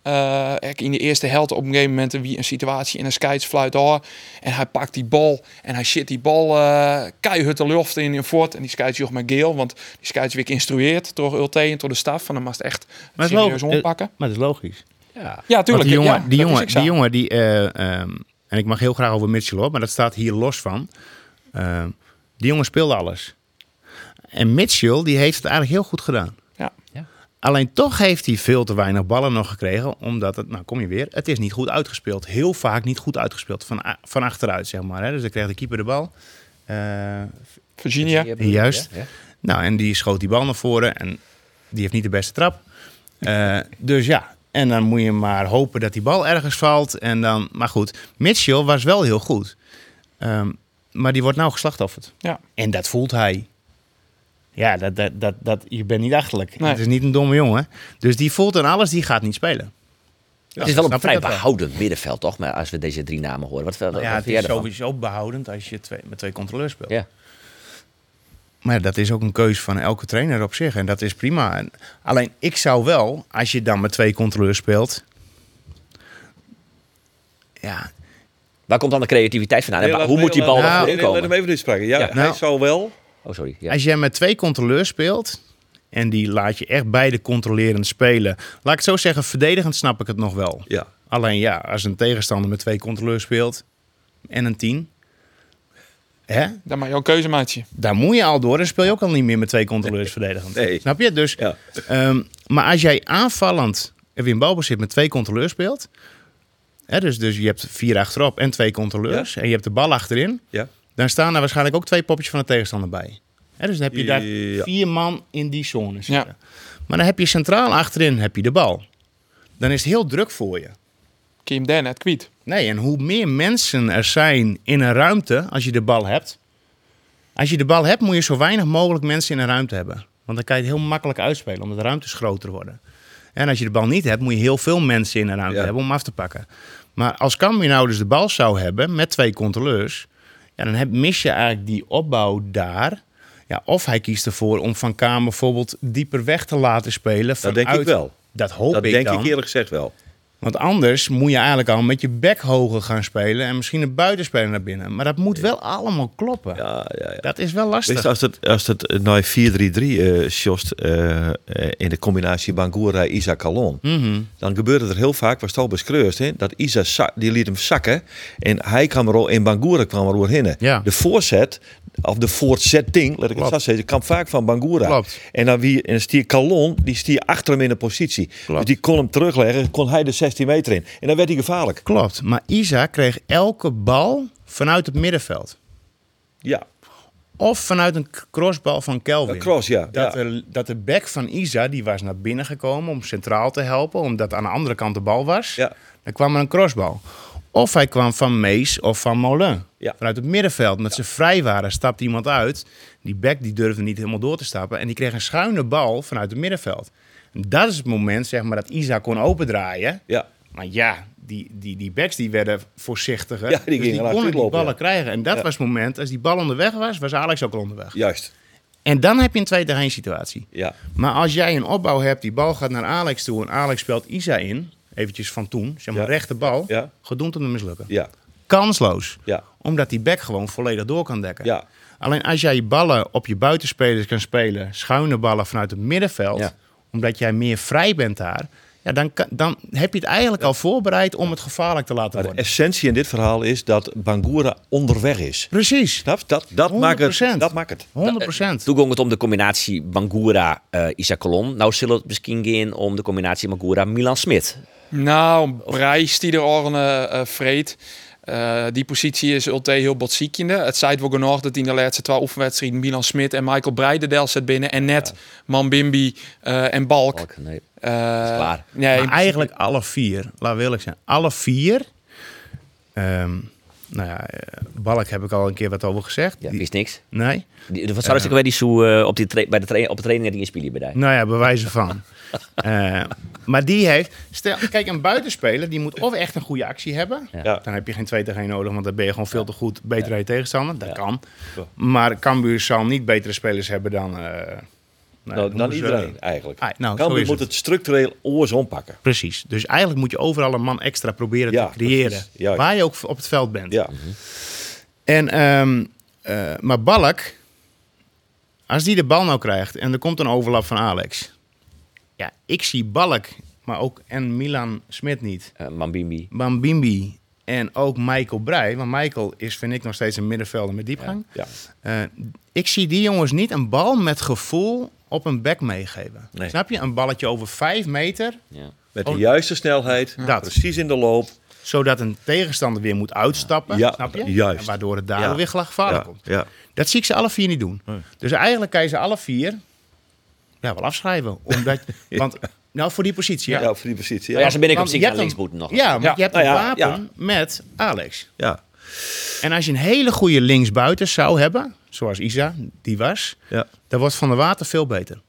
Uh, in de eerste helft op een gegeven moment wie een situatie in een scheidsfluit hoor. En hij pakt die bal en hij shit die bal uh, keihard de lucht in in voort. En die scheidsjoch met geel, want die scheidswik instrueert door Ulte en door de staf. Van dan mag het echt maar serieus ontpakken. Maar dat is logisch. Ja, ja tuurlijk. Die jongen, ja, die, jongen, die jongen, die, uh, um, en ik mag heel graag over Mitchell op, maar dat staat hier los van. Uh, die jongen speelde alles. En Mitchell, die heeft het eigenlijk heel goed gedaan. Alleen toch heeft hij veel te weinig ballen nog gekregen, omdat het, nou kom je weer, het is niet goed uitgespeeld. Heel vaak niet goed uitgespeeld, van, van achteruit zeg maar. Hè. Dus dan kreeg de keeper de bal. Uh, Virginia. Juist. Ja, ja. Nou, en die schoot die bal naar voren en die heeft niet de beste trap. Uh, dus ja, en dan moet je maar hopen dat die bal ergens valt. En dan, maar goed, Mitchell was wel heel goed. Um, maar die wordt nou geslachtofferd. Ja. En dat voelt hij. Ja, dat, dat, dat, dat, je bent niet achterlijk. Nee. Het is niet een domme jongen. Dus die voelt dan alles, die gaat niet spelen. Ja, het is wel een vrij behoudend middenveld, toch? Maar als we deze drie namen horen. Wat, wat, nou ja, wat het is sowieso behoudend als je twee, met twee controleurs speelt. Ja. Maar dat is ook een keuze van elke trainer op zich. En dat is prima. En alleen ik zou wel, als je dan met twee controleurs speelt. Ja. Waar komt dan de creativiteit vandaan? Nee, Hoe moet die bal nou, nou, nee, nee, Laat hem even spreken. Ja, ja. hij nou, zou wel. Oh, sorry. Ja. Als jij met twee controleurs speelt. En die laat je echt beide controlerend spelen. Laat ik het zo zeggen, verdedigend snap ik het nog wel. Ja. Alleen ja, als een tegenstander met twee controleurs speelt. En een tien. Hè? Dan maak je een keuze, maatje. Daar moet je al door. Dan speel je ook al niet meer met twee controleurs verdedigend. Nee. Snap je? Dus, ja. um, maar als jij aanvallend weer in balbezit met twee controleurs speelt. Hè, dus, dus je hebt vier achterop en twee controleurs. Ja. En je hebt de bal achterin. Ja. Dan staan daar waarschijnlijk ook twee popjes van de tegenstander bij. Dus dan heb je daar Ja. vier man in die zone zitten. Ja. Maar dan heb je centraal achterin heb je de bal. Dan is het heel druk voor je. Hem daar net kwijt. Nee, en hoe meer mensen er zijn in een ruimte als je de bal hebt. Als je de bal hebt, moet je zo weinig mogelijk mensen in een ruimte hebben. Want dan kan je het heel makkelijk uitspelen, omdat de ruimtes groter worden. En als je de bal niet hebt, moet je heel veel mensen in een ruimte Ja. hebben om af te pakken. Maar als Cambuur nou dus de bal zou hebben met twee controleurs... Ja, dan heb, mis je eigenlijk die opbouw daar. Ja, of hij kiest ervoor om Van Kamer bijvoorbeeld dieper weg te laten spelen. Dat denk ik vanuit- wel. Dat hoop Dat ik denk dan. ik eerlijk gezegd wel. Want anders moet je eigenlijk al met je bek hoger gaan spelen en misschien een buitenspeler naar binnen. Maar dat moet wel allemaal kloppen. Ja, ja, ja. Dat is wel lastig. Weet je, als het, als het naar 4-3-3 eh sjost eh, eh, in de combinatie Bangura Isa Calon, Mhm. dan gebeurde er heel vaak, was het al beschreurd, hè, dat Isa die liet hem zakken en hij kwam er al in Bangura kwam er doorheen. Ja. De voorzet of de voortzetting, laat ik het zo zeggen, kwam vaak van Bangura. Klopt. En dan wie en stier Calon, die stier achter hem in de positie. Klopt. Dus die kon hem terugleggen, kon hij de 16 meter in. En dan werd hij gevaarlijk. Klopt. Maar Isa kreeg elke bal vanuit het middenveld. Ja, Of vanuit een crossbal van Kelvin. Een cross, ja. Dat, ja. Er, dat de back van Isa, die was naar binnen gekomen om centraal te helpen. Omdat aan de andere kant de bal was. Ja. Dan kwam er een crossbal. Of hij kwam van Mees of van Molin. Ja. Vanuit het middenveld. Omdat ze vrij waren, stapte iemand uit. Die back die durfde niet helemaal door te stappen. En die kreeg een schuine bal vanuit het middenveld. En dat is het moment zeg maar, dat Isa kon opendraaien. ja. Maar ja, die, die, die backs die werden voorzichtiger. Ja, die dus die konden die ballen ja. krijgen. En dat Ja. was het moment, als die bal onderweg was, was Alex ook al onderweg. Juist. En dan heb je een 2 tegen 1 situatie. Ja. Maar als jij een opbouw hebt, die bal gaat naar Alex toe en Alex speelt Isa in, eventjes van toen, zeg maar Ja. rechte bal, Ja. gedoemd om te mislukken. Ja. Kansloos. Ja. Omdat die back gewoon volledig door kan dekken. Ja. Alleen als jij je ballen op je buitenspelers kan spelen, schuine ballen vanuit het middenveld, Ja. omdat jij meer vrij bent daar, ja, dan, dan heb je het eigenlijk al voorbereid om het gevaarlijk te laten Maar de worden. essentie in dit verhaal is dat Bangura onderweg is. Precies, Snap? Dat, dat, maakt het, 100%. dat maakt het. 100 procent. Toen ging het om de combinatie Bangura, eh Isa Colon. Nou zullen het misschien gaan om de combinatie Bangura, Milan Smit. Nou, Brijs die er orne uh, vreet. Uh, die positie is ultra heel botziekende. Het zijt wel genoeg dat in de laatste twee oefenwedstrijden Milan Smit en Michael Breidendel zit binnen. En net Mambimbi uh, en Balk. Balk, nee. Uh, klaar. Nee, Maar eigenlijk alle vier, laat wil ik zijn, alle vier. ehm, nou ja, eh, Balk heb ik al een keer wat over gezegd. Ja, Die- wist niks. nee? Die, wat zou ik bij die zo eh, op, die bij de op de training die je spelen bij die? Nou ja, bewijzen van. Eh, maar die heeft... Stel, kijk, een buitenspeler die moet of echt een goede actie hebben. Ja. Dan heb je geen 2 tegen 1 nodig, want dan ben je gewoon veel te goed beter dan je tegenstander. Dat Ja. kan. Maar Cambuur zal niet betere spelers hebben dan... eh, nou, Nou, dan ze- iedereen eigenlijk. Ah, nou, Cambuur moet het. het structureel oors ompakken. Precies. Dus eigenlijk moet je overal een man extra proberen Ja, te creëren. Waar je ook op het veld bent. Ja. En, ehm, eh, maar Balk, als die de bal nou krijgt en er komt een overlap van Alex. Ja, ik zie Balk, maar ook en Milan Smit niet. Eh, Mambimbi. Bambimbi en ook Michael Breij. Want Michael is, vind ik, nog steeds een middenvelder met diepgang. Ja. Eh, ik zie die jongens niet een bal met gevoel op een back meegeven. Nee. Snap je? Een balletje over vijf meter, Ja. Met de Oh. juiste snelheid, Dat. precies in de loop. zodat een tegenstander weer moet uitstappen. Ja, snap je? juist. En waardoor het daar Ja. weer gevaarlijk Ja, komt. ja. Dat zie ik ze alle vier niet doen. Nee. Dus eigenlijk kan je ze alle vier ja, wel afschrijven. Omdat, Want nou, voor die positie. Ja. Ja. voor die positie. Ja, ze ben ik op zich naar links moeten nog. Ja, want Ja. je hebt Nou een ja, wapen ja. met Alex. ja. En als je een hele goede linksbuiten zou hebben, zoals Isa, die was, Ja. dan wordt Van der Water veel beter.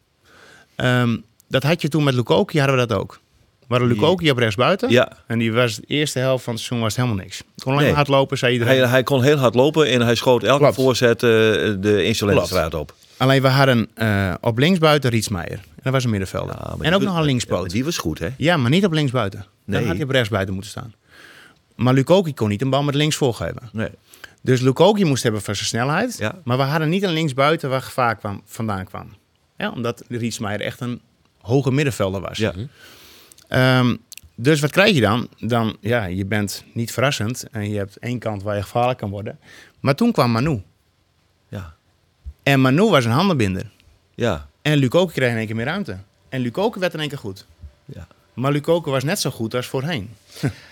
Ehm, dat had je toen met Lukoki, hadden we dat ook. We hadden Lukoki op rechtsbuiten. Ja. En die was de eerste helft van het seizoen was het helemaal niks. Kon alleen Nee. maar hardlopen, zei iedereen. Hij, hij kon heel hard lopen en hij schoot elke Klopt. voorzet eh, de Insulentenstraat op. Alleen we hadden eh, op linksbuiten Rietsmeijer. En dat was een middenvelder. Ja, en ook nog een linkspoot. die was goed, hè? Ja, maar niet op linksbuiten. Dan Nee. had hij op rechtsbuiten moeten staan. Maar Lukoki kon niet een bal met links voorgeven. Nee. Dus Lukoki moest hebben van zijn snelheid. Ja. Maar we hadden niet een linksbuiten waar gevaar kwam, vandaan kwam. Ja, omdat Rietsmeijer echt een hoge middenvelder was. Ja. Ehm, dus wat krijg je dan? Dan, ja, je bent niet verrassend. En je hebt één kant waar je gevaarlijk kan worden. Maar toen kwam Manu. En Manu was een handenbinder. Ja. En Lukoki kreeg in één keer meer ruimte. En Lukoki werd in één keer goed. Ja. Maar Lukoki was net zo goed als voorheen.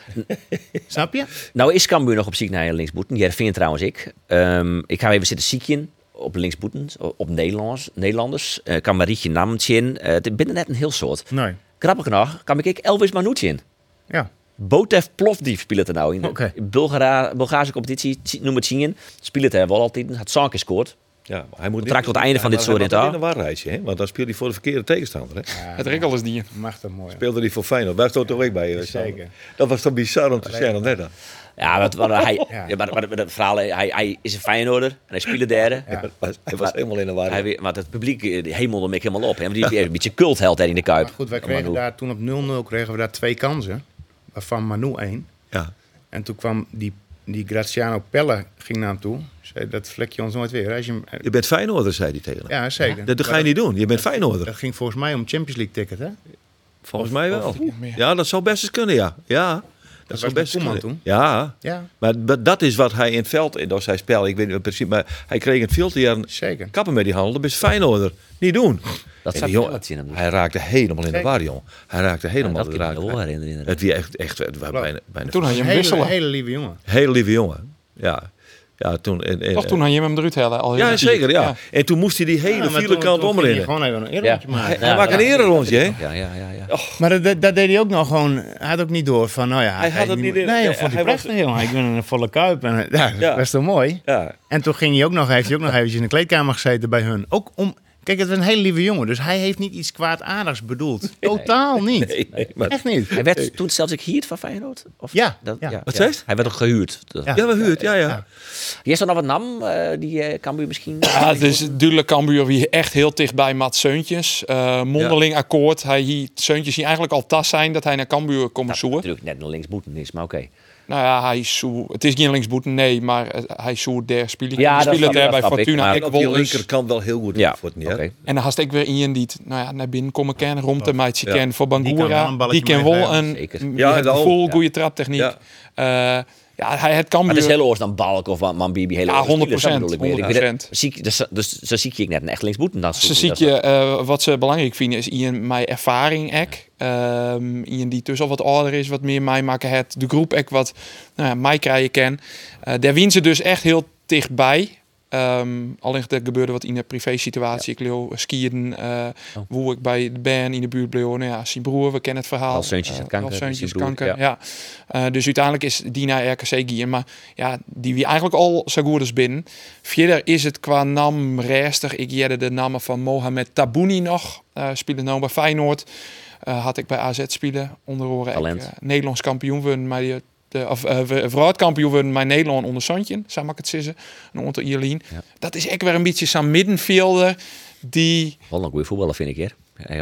Snap je? Nou is Cambuur nog op ziek naar linksboeten. Jij vindt trouwens ik. Ehm, ik ga even zitten ziekje op linksboeten. Op Nederlands, Nederlanders. Uh, kan Marietje Namtje in. Uh, het binnen net een heel soort. Nee. Grappig nog, kan ik Elvis Manouche in. Ja. Botev Plovdiv speelt het er nou in. de Oké. Bulgara, Bulgaarse competitie, noem het zien. Speelt het er wel altijd. Had Sank gescoord. Ja, maar hij moet Trakt tot het einde van dit soort het in een waarreisje, hè? Want dan speelt hij voor de verkeerde tegenstander. Hè? het rekkel is die. Mag dat mooi. Speelde hij voor Feyenoord. Daar stond toch ook bij. eh, Zeker. Dat was toch bizar om te zien. net dan. Ja, wat, wat, hij, Ja. ja. maar, maar, maar het verhaal, hij, hij is een Feyenoorder en hij speelde derde. Ja. Hij was, hij was helemaal in de war. Maar het publiek eh, die hemelde me helemaal op. Hè? Want die is een beetje cultheld in de Kuip. Maar goed, wij kregen Manu. daar toen op 0-0 kregen we daar twee kansen. Waarvan Manu één. Ja. En toen kwam die, die Graziano Pelle ging naar hem toe. Zei, dat vlek je ons nooit weer. Als je hem, Je bent Feyenoorder, zei hij tegen hem. ja, zeker. Dat, dat ga je niet doen. Je bent dat, Feyenoorder. dat ging volgens mij om Champions League ticket, hè? Volgens mij wel. of. Ja, dat zou best eens kunnen, ja. Ja, dat, was zou met best eens Koeman kunnen. toen? Ja, Ja, maar maar dat is wat hij in het veld, in zijn spel, ik weet niet precies, maar hij kreeg het veel te jaren zeker. kappen met die handel. Dat is Feyenoorder. Niet doen. Dat die jongen, in hem. Dus. Hij raakte helemaal in de war, jongen. Hij raakte helemaal dat in de ik me war. herinneren. Het was echt, echt het was bijna, bijna Toen had je Een hem hele, wisselen. hele lieve jongen. Heel lieve jongen. Ja. Ja, toen... En, en, Toch toen had je hem eruit hellen. Al heel Ja, zeker, ja. En toen moest hij die hele Ja, toen- kant hij omrennen. Gewoon even een Ja. eerrondje maken. Hij, Ja, hij maakt ja. een erenrondje, hè? Ja, ja, ja. ja. Maar dat, dat, deed hij ook nog gewoon. Hij had ook niet door van, nou ja. Hij had het niet in- Nee, nee, hij vond hij hij was- prachtig, jongen. Ik ben een volle kuip. En, ja, Ja. dat is toch mooi? Ja. En toen ging hij ook nog, heeft hij ook nog eventjes in de kleedkamer gezeten bij hun. Ook om, Kijk, het is een hele lieve jongen, dus hij heeft niet iets kwaadaardigs bedoeld. Totaal niet. Nee, nee, maar- Echt niet. Hij werd toen zelfs ik gehuurd van Feyenoord? Of Ja, dat, ja. Wat zei je? Hij werd ook gehuurd. Ja. Ja, we huurt, ja, ja. Ja. Is er nog wat nam? eh, die eh Cambuur misschien? Ja, dus duidelijk Cambuur wie echt heel dicht bij Matt Seuntjes. Eh, mondeling akkoord. Hij hier, Seuntjes hier eigenlijk al tas zijn dat hij naar Cambuur komt Dat zoeken. natuurlijk net een linksboeten is, maar oké. Nou ja, hij zoe, het is geen linksboeten, nee, maar eh, hij zoekt der spelen. Ja, dat ik, daar bij ik, Fortuna. maar- Ik En op die wil eens- linkerkant wel heel goed Ja, voor het oké. neer. En dan had ik weer iemand die nou ja, naar binnen komen kennen, rond de meidje Ja. ken voor Die kan wel Bangura. een Die, kan wel een zeker. ja, wel. vol Ja. goede traptechniek. Ja. Ja. hij het Cambuur. Maar het is heel oors dan Balk of Man Bibi. Hele Ja, oors spelers, dat 100%, bedoel ik meer. Ik weet het- 100%. zie ik- Dus, dus zo zie ik net een echt linksboeten. Dan Ze ziet je, eh, wat ze belangrijk vinden is Ian mijn ervaring ek. Ehm Ian die tussen al wat ouder is, wat meer mij maken het. De groep ek wat nou ja, mij krijgen ken. Eh daar wien ze dus echt heel dichtbij. Ehm alleen er gebeurde wat in de privé situatie. Ik leo skiën, eh Oh. hoe ik bij de band in de buurt bleef. Nou ja, zijn broer, we kennen het verhaal. Ralf Seuntjes Eh, had kanker, broer, kanker, ja. Eh, dus uiteindelijk is die naar RKC gaan. Maar ja, die wie eigenlijk al zo goed is binnen. Verder is het qua naam restig. Ik jette de namen van Mohamed Tabouni nog. eh spelen nou bij Feyenoord. Eh, had ik bij AZ spelen. Onder eh, Nederlands kampioen worden. Maar die, de, of uh, vrouwkampioen worden met Nederland onder Santje. Zo mag ik het zeggen. En onder Ierlien. Ja. Dat is echt weer een beetje zo'n middenvelder. Die Wel een goede voetballer vind ik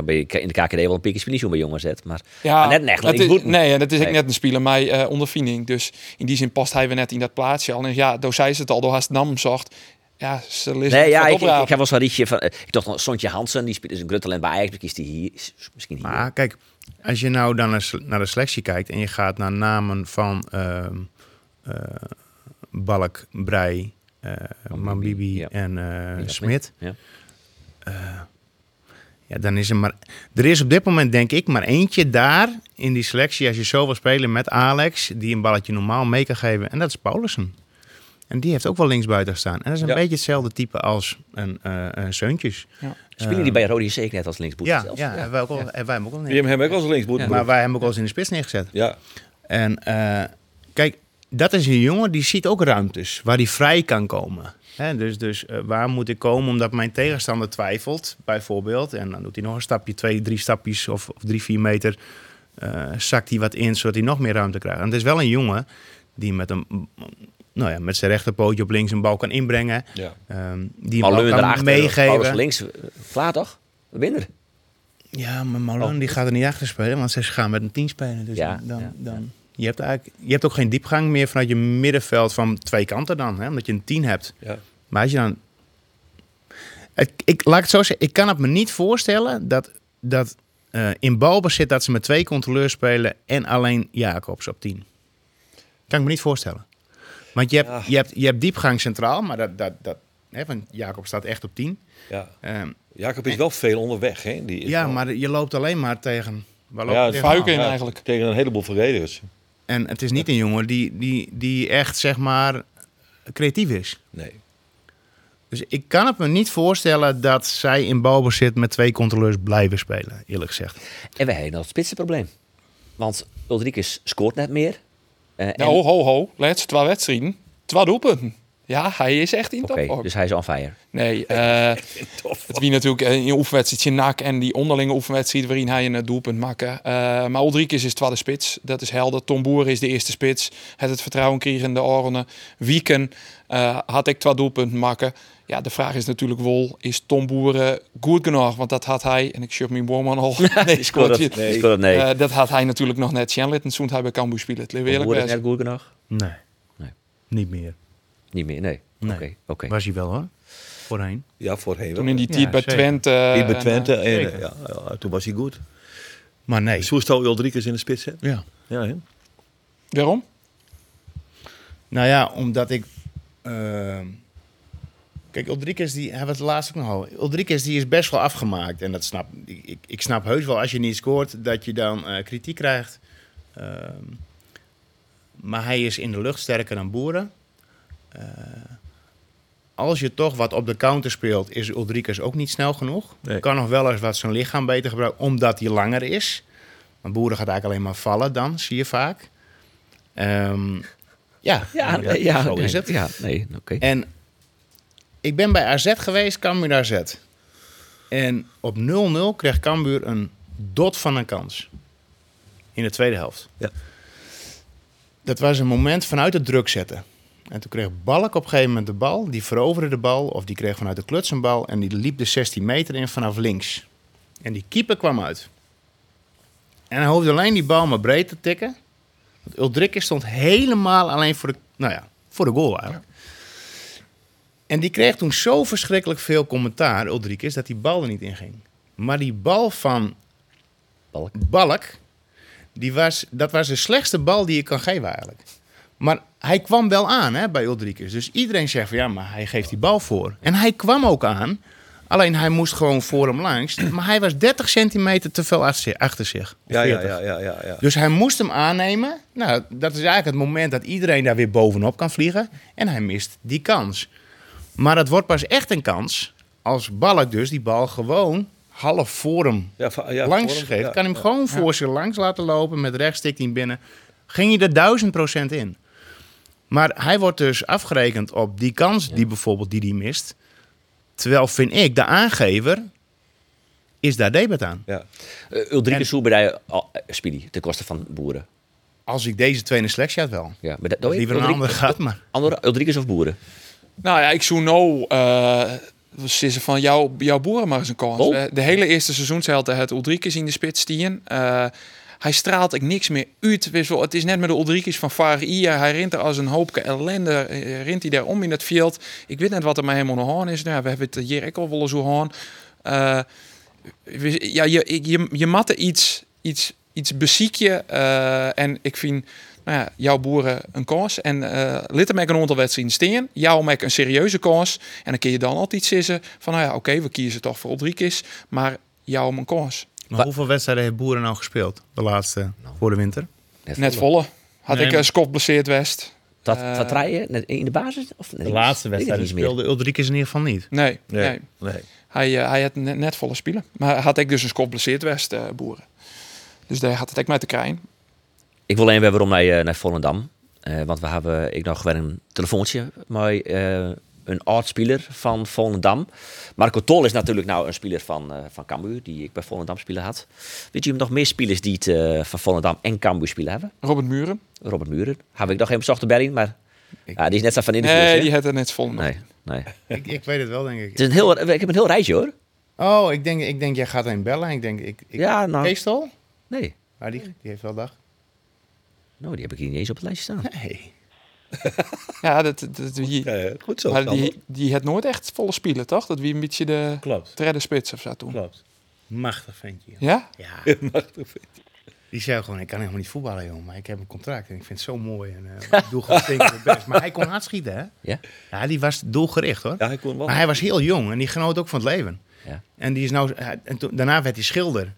bij- in de KKD wel een pikje spelen bij jongens zet. Maar Ja, Maar net echt dat is, linksvoet. Nee, dat is ook Nee. net een speler mij eh ondervinding. Dus in die zin past hij weer net in dat plaatsje al. En ja, door zei ze het al, door haast nam zocht. Ja, ze nee, ja, ik, ik, ik heb wel zo'n rietje van. eh, Ik dacht, Sontje Hansen, die speelt dus een gruttalent bij Ajax. Kiest die hier, is misschien hier. Maar kijk, als je nou dan naar de selectie kijkt en je gaat naar namen van ehm eh, Balk, Brei, eh Mambibi ja. en eh, Ja, Smit. Ja. Ja, dan is er maar. Er is op dit moment, denk ik, maar eentje daar in die selectie. Als je zo wil spelen met Alex, die een balletje normaal mee kan geven. En dat is Paulussen. En die heeft ook wel linksbuiten staan. En dat is een Ja. beetje hetzelfde type als een, eh een Seuntjes. Spelen die bij Rode JC net als linksboet Ja, zelfs? ja, wij, ook al, wij hebben ook al hebben hem ook als linksboet. Ja. Maar wij hebben hem ook al eens in de spits neergezet. Ja, En eh, kijk, dat is een jongen die ziet ook ruimtes waar hij vrij kan komen. Hè, dus dus eh, waar moet ik komen omdat mijn tegenstander twijfelt, bijvoorbeeld. En dan doet hij nog een stapje, twee, drie stapjes of, of drie, vier meter. eh, zakt hij wat in, zodat hij nog meer ruimte krijgt. En het is wel een jongen die met, een, nou ja, met zijn rechterpootje op links een bal kan inbrengen. ja. ehm, die wel kan Paulus meegeven. links, eh, klaar toch? Winner. Ja, maar Malone die gaat er niet achter spelen, want ze gaan met een tien spelen. Dus Ja, dan, ja, dan, Je, hebt eigenlijk, je hebt ook geen diepgang meer vanuit je middenveld van twee kanten dan, hè, omdat je een tien hebt. ja. Maar als je dan... Ik, ik, laat ik het zo zeggen, ik kan het me niet voorstellen dat, dat eh, in balbezit dat ze met twee controleurs spelen en alleen Jacobs op tien. Kan ik me niet voorstellen. Want je hebt, Ja. je hebt, je hebt diepgang centraal, maar dat, dat, dat, hè, want Jacob staat echt op tien. ja. Ehm, Jacob is wel veel onderweg. Hè? Die ja, wel- maar je loopt alleen maar tegen... Ja, het in eigenlijk. Tegen een heleboel verdedigers. En het is niet een jongen die, die, die echt, zeg maar, creatief is. Nee. Dus ik kan het me niet voorstellen dat zij in balbezit met twee controleurs blijven spelen, eerlijk gezegd. En wij hebben nog het spitsenprobleem. Want Ulrikes scoort net meer. Eh, en- Ja, ho, ho, ho. Laatste twee wedstrijden. Twee doelpunten. Ja, hij is echt in top. dus hij is on fire. Nee, eh, het wie natuurlijk eh, in een oefenwedstrijdje NAC en die onderlinge oefenwedstrijd waarin hij een eh, doelpunt maakt. Eh, maar Ulrikes is tweede spits, dat is helder. Tom Boer is de eerste spits. Het het vertrouwen kregen in de oren. Wieken eh, had ik twee doelpunten maken. Ja, de vraag is natuurlijk wel, is Tom Boer goed genoeg? Want dat had hij, en ik shut mijn boorman al. nee, dat, nee. Eh, dat had hij natuurlijk nog net Sjanlit en hij bij Cambuur spelen. Het Boer eerlijk is best. net goed genoeg? Nee. Nee. Niet meer. Niet meer, nee. Oké, Nee. oké. Was hij wel hoor. Voorheen. Ja, voorheen Toen wel. in die Ja, tijd bij zeker. Twente. Bij en, Twente. eh, En, zeker. ja, ja, toen was hij goed. Maar nee. Zo zou Ulrikes in de spits zetten. Ja. Ja, hè? waarom? Nou ja, omdat ik... ehm, Kijk, Ulrikes, die hebben we het laatst ook nog al. Ulrikes, die is best wel afgemaakt. En dat snap ik. Ik, ik snap heus wel, als je niet scoort, dat je dan eh, kritiek krijgt. Ehm, maar hij is in de lucht sterker dan Boeren. Eh, als je toch wat op de counter speelt, is Ulrikes ook niet snel genoeg. Nee. Kan nog wel eens wat zijn lichaam beter gebruiken, omdat hij langer is. Maar Boeren gaat eigenlijk alleen maar vallen dan, zie je vaak. Ehm, ja, Ja, nee, ja, zo nee, is het. Ja, nee, oké. En ik ben bij AZ geweest, Cambuur AZ. En op 0-0 kreeg Cambuur een dot van een kans. In de tweede helft. Ja. Dat was een moment vanuit het druk zetten. En toen kreeg Balk op een gegeven moment de bal. Die veroverde de bal, of die kreeg vanuit de kluts een bal. En die liep de 16 meter in vanaf links. En die keeper kwam uit. En hij hoefde alleen die bal maar breed te tikken. Want Uldrikke stond helemaal alleen voor de, nou ja, voor de goal eigenlijk. En die kreeg toen zo verschrikkelijk veel commentaar, Uldrikis, dat die bal er niet in ging. Maar die bal van Balk. Balk, die was, dat was de slechtste bal die je kan geven eigenlijk. Maar hij kwam wel aan hè, bij Uldrikis. Dus iedereen zegt van ja, maar hij geeft die bal voor. En hij kwam ook aan. Alleen hij moest gewoon voor hem langs. Maar hij was 30 centimeter te veel achter zich-. Ja, ja, 40. ja, ja, ja, ja. Dus hij moest hem aannemen. Nou, dat is eigenlijk het moment dat iedereen daar weer bovenop kan vliegen. En hij mist die kans. Maar het wordt pas echt een kans als Balk dus die bal gewoon half voor hem Ja, va- ja, langs geeft. ja, kan hem ja. gewoon voor zich langs laten lopen. Met rechts stikt hij hem binnen. Ging hij er duizend procent in. Maar hij wordt dus afgerekend op die kans die bijvoorbeeld die die mist. Terwijl vind ik, de aangever is daar debat aan. Ja. Uh, Ulrike Soeberij, uh, Speedy, ten koste van Boeren. Als ik deze twee in de selectie had wel. Ja, maar dat, Dat liever een andere gaat, maar... andere Ulrikes of Boeren? Nou ja, ik zoek nou uh, ze van jouw, jouw boeren maar eens een kans. Oh. Eh, De hele eerste seizoenshelte het Ulrikes in de spits stien. Eh, hij straalt ik niks meer uit. Het is net met de Ulrikes van Faria. Hij rent er als een hoopke ellende. eh, Rent hij daar om in het veld. Ik weet net wat er met hem aan is. Nou, we hebben het hier ook al wel eens aan. Eh, ja, je, je, je matte iets, iets, iets beziekje. eh, en ik vind nou ja, jouw boeren een kans. En eh litten met een wedstrijden steen. Jou met een serieuze kans. En dan kun je dan altijd zeggen van, nou ja, oké, we kiezen toch voor Ulrikes. Maar jou om een kans. Maar Wa- hoeveel wedstrijden heeft Boeren nou gespeeld? De laatste voor de winter? Net volle. Had Nee, ik maar- een skop blesseerd West. Dat, Eh, dat rijden net in de basis? Of, De laatste wedstrijd speelde Ulrikes in ieder geval niet. Nee, Nee. nee. nee. Hij, eh, hij had net, net volle spelen. Maar had ik dus een skop blesseerd West, eh, boeren. Dus daar had het ook met te krijgen. Ik wil even waarom naar, eh, naar Volendam. Eh, want we hebben, ik nog weer een telefoontje met eh, een oud-speler van Volendam. Marco Tol is natuurlijk nou een speler van, eh van Cambuur, die ik bij Volendam spelen had. Weet je nog meer spelers die het eh, van Volendam en Cambuur spelen hebben? Robert Muren. Robert Muren. Heb ik nog even bezocht Berlin, maar ja, die is net zo van in de Nee, die had het net vol. Nee, nee. Ik, ik weet het wel, denk Het ik. is een heel, ik heb een heel rijtje hoor. Oh, ik denk, ik denk jij gaat een bellen. Ik denk, ik, ik, Ja, nou. Keestal? Nee. Ah, die, die heeft wel dag. Nou, die heb ik hier niet eens op het lijstje staan. Nee. Ja, dat, dat, die, Ja, ja, goed zo. maar die, die had nooit echt volle spelen, toch? Dat wie een beetje de Klopt. derde spits of zo toen. Klopt. Machtig ventje. Ja? Ja. Die zei gewoon, ik kan helemaal niet voetballen, joh. Maar ik heb een contract en ik vind het zo mooi. En eh, ik doe gewoon tegen het best. Maar hij kon hard schieten, hè? Ja? Ja, die was doelgericht, hoor. Ja, hij kon wel. Maar hij was heel jong en die genoot ook van het leven. Ja. En die is nou, hij- en toen, daarna werd hij schilder.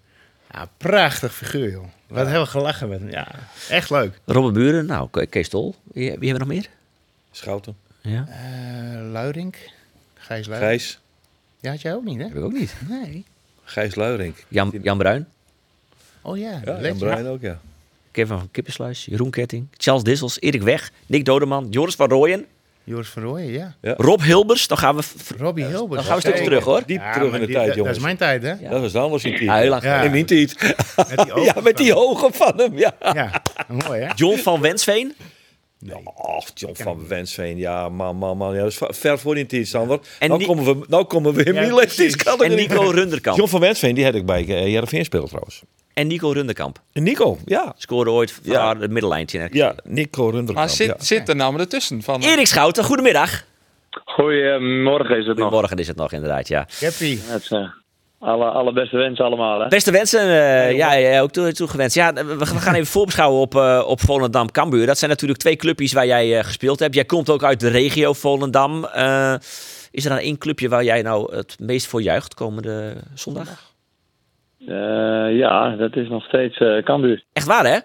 Ja, prachtig figuur, joh. Wat hebben we gelachen met hem. Ja, echt leuk. Robert Muren, nou, Ke- Kees Tol. Wie, wie hebben we nog meer? Schouten. Ja, Eh Luirink. Gijs Luirink. Gijs. Ja, had jij ook niet, hè? heb ik ook niet. Nee. Gijs Luirink. Jan, Jan Bruin. Oh ja, Ja, en Legend. Brian ook, ja. Kevin van Kippensluis, Jeroen Ketting, Charles Dissels, Erik Weg, Nick Dodeman, Joris van Rooyen, Joris van Rooyen, ja. Rob Hilbers. Dan gaan we... Robbie Hilbers. Dan gaan we een stukje terug hoor. Diep Ja, terug in de die- tijd, dat- jongens. Dat is mijn tijd, hè? Ja. Dat was dan was in tijd. Lang Ja. In mijn tijd. Met die ogen Ja, met die van- ogen van hem, ja. Ja, mooi, hè? John van Wensveen. Och, John van Wensveen. Ja, man, man, man. Ja, dat is ver- voor die tijd, Sander. En nou, Ni- komen we, nou komen we in Ja. En Nico Runderkamp. John van Wensveen, die had ik bij uh, Heerenveen spelen trouwens. En Nico Runderkamp. Nico, ja. Scoorde ooit Ja. haar het middellijntje. Ja, Nico Runderkamp. Maar zit, ja. zit er nou ertussen van? Erik Schouten, goedemiddag. Goedemorgen is het nog. Goedemorgen is het nog inderdaad, ja. Cappy. Het is, eh, alle, alle beste wensen allemaal. Hè? Beste wensen, eh, ja, ja, ook toe- toegewenst. Ja, we, we gaan even voorbeschouwen op, eh op Volendam Cambuur. Dat zijn natuurlijk twee clubjes waar jij eh, gespeeld hebt. Jij komt ook uit de regio Volendam. Eh, is er dan één clubje waar jij nou het meest voor juicht komende zondag? Eh, ja, dat is nog steeds eh Cambuur. Echt waar, hè?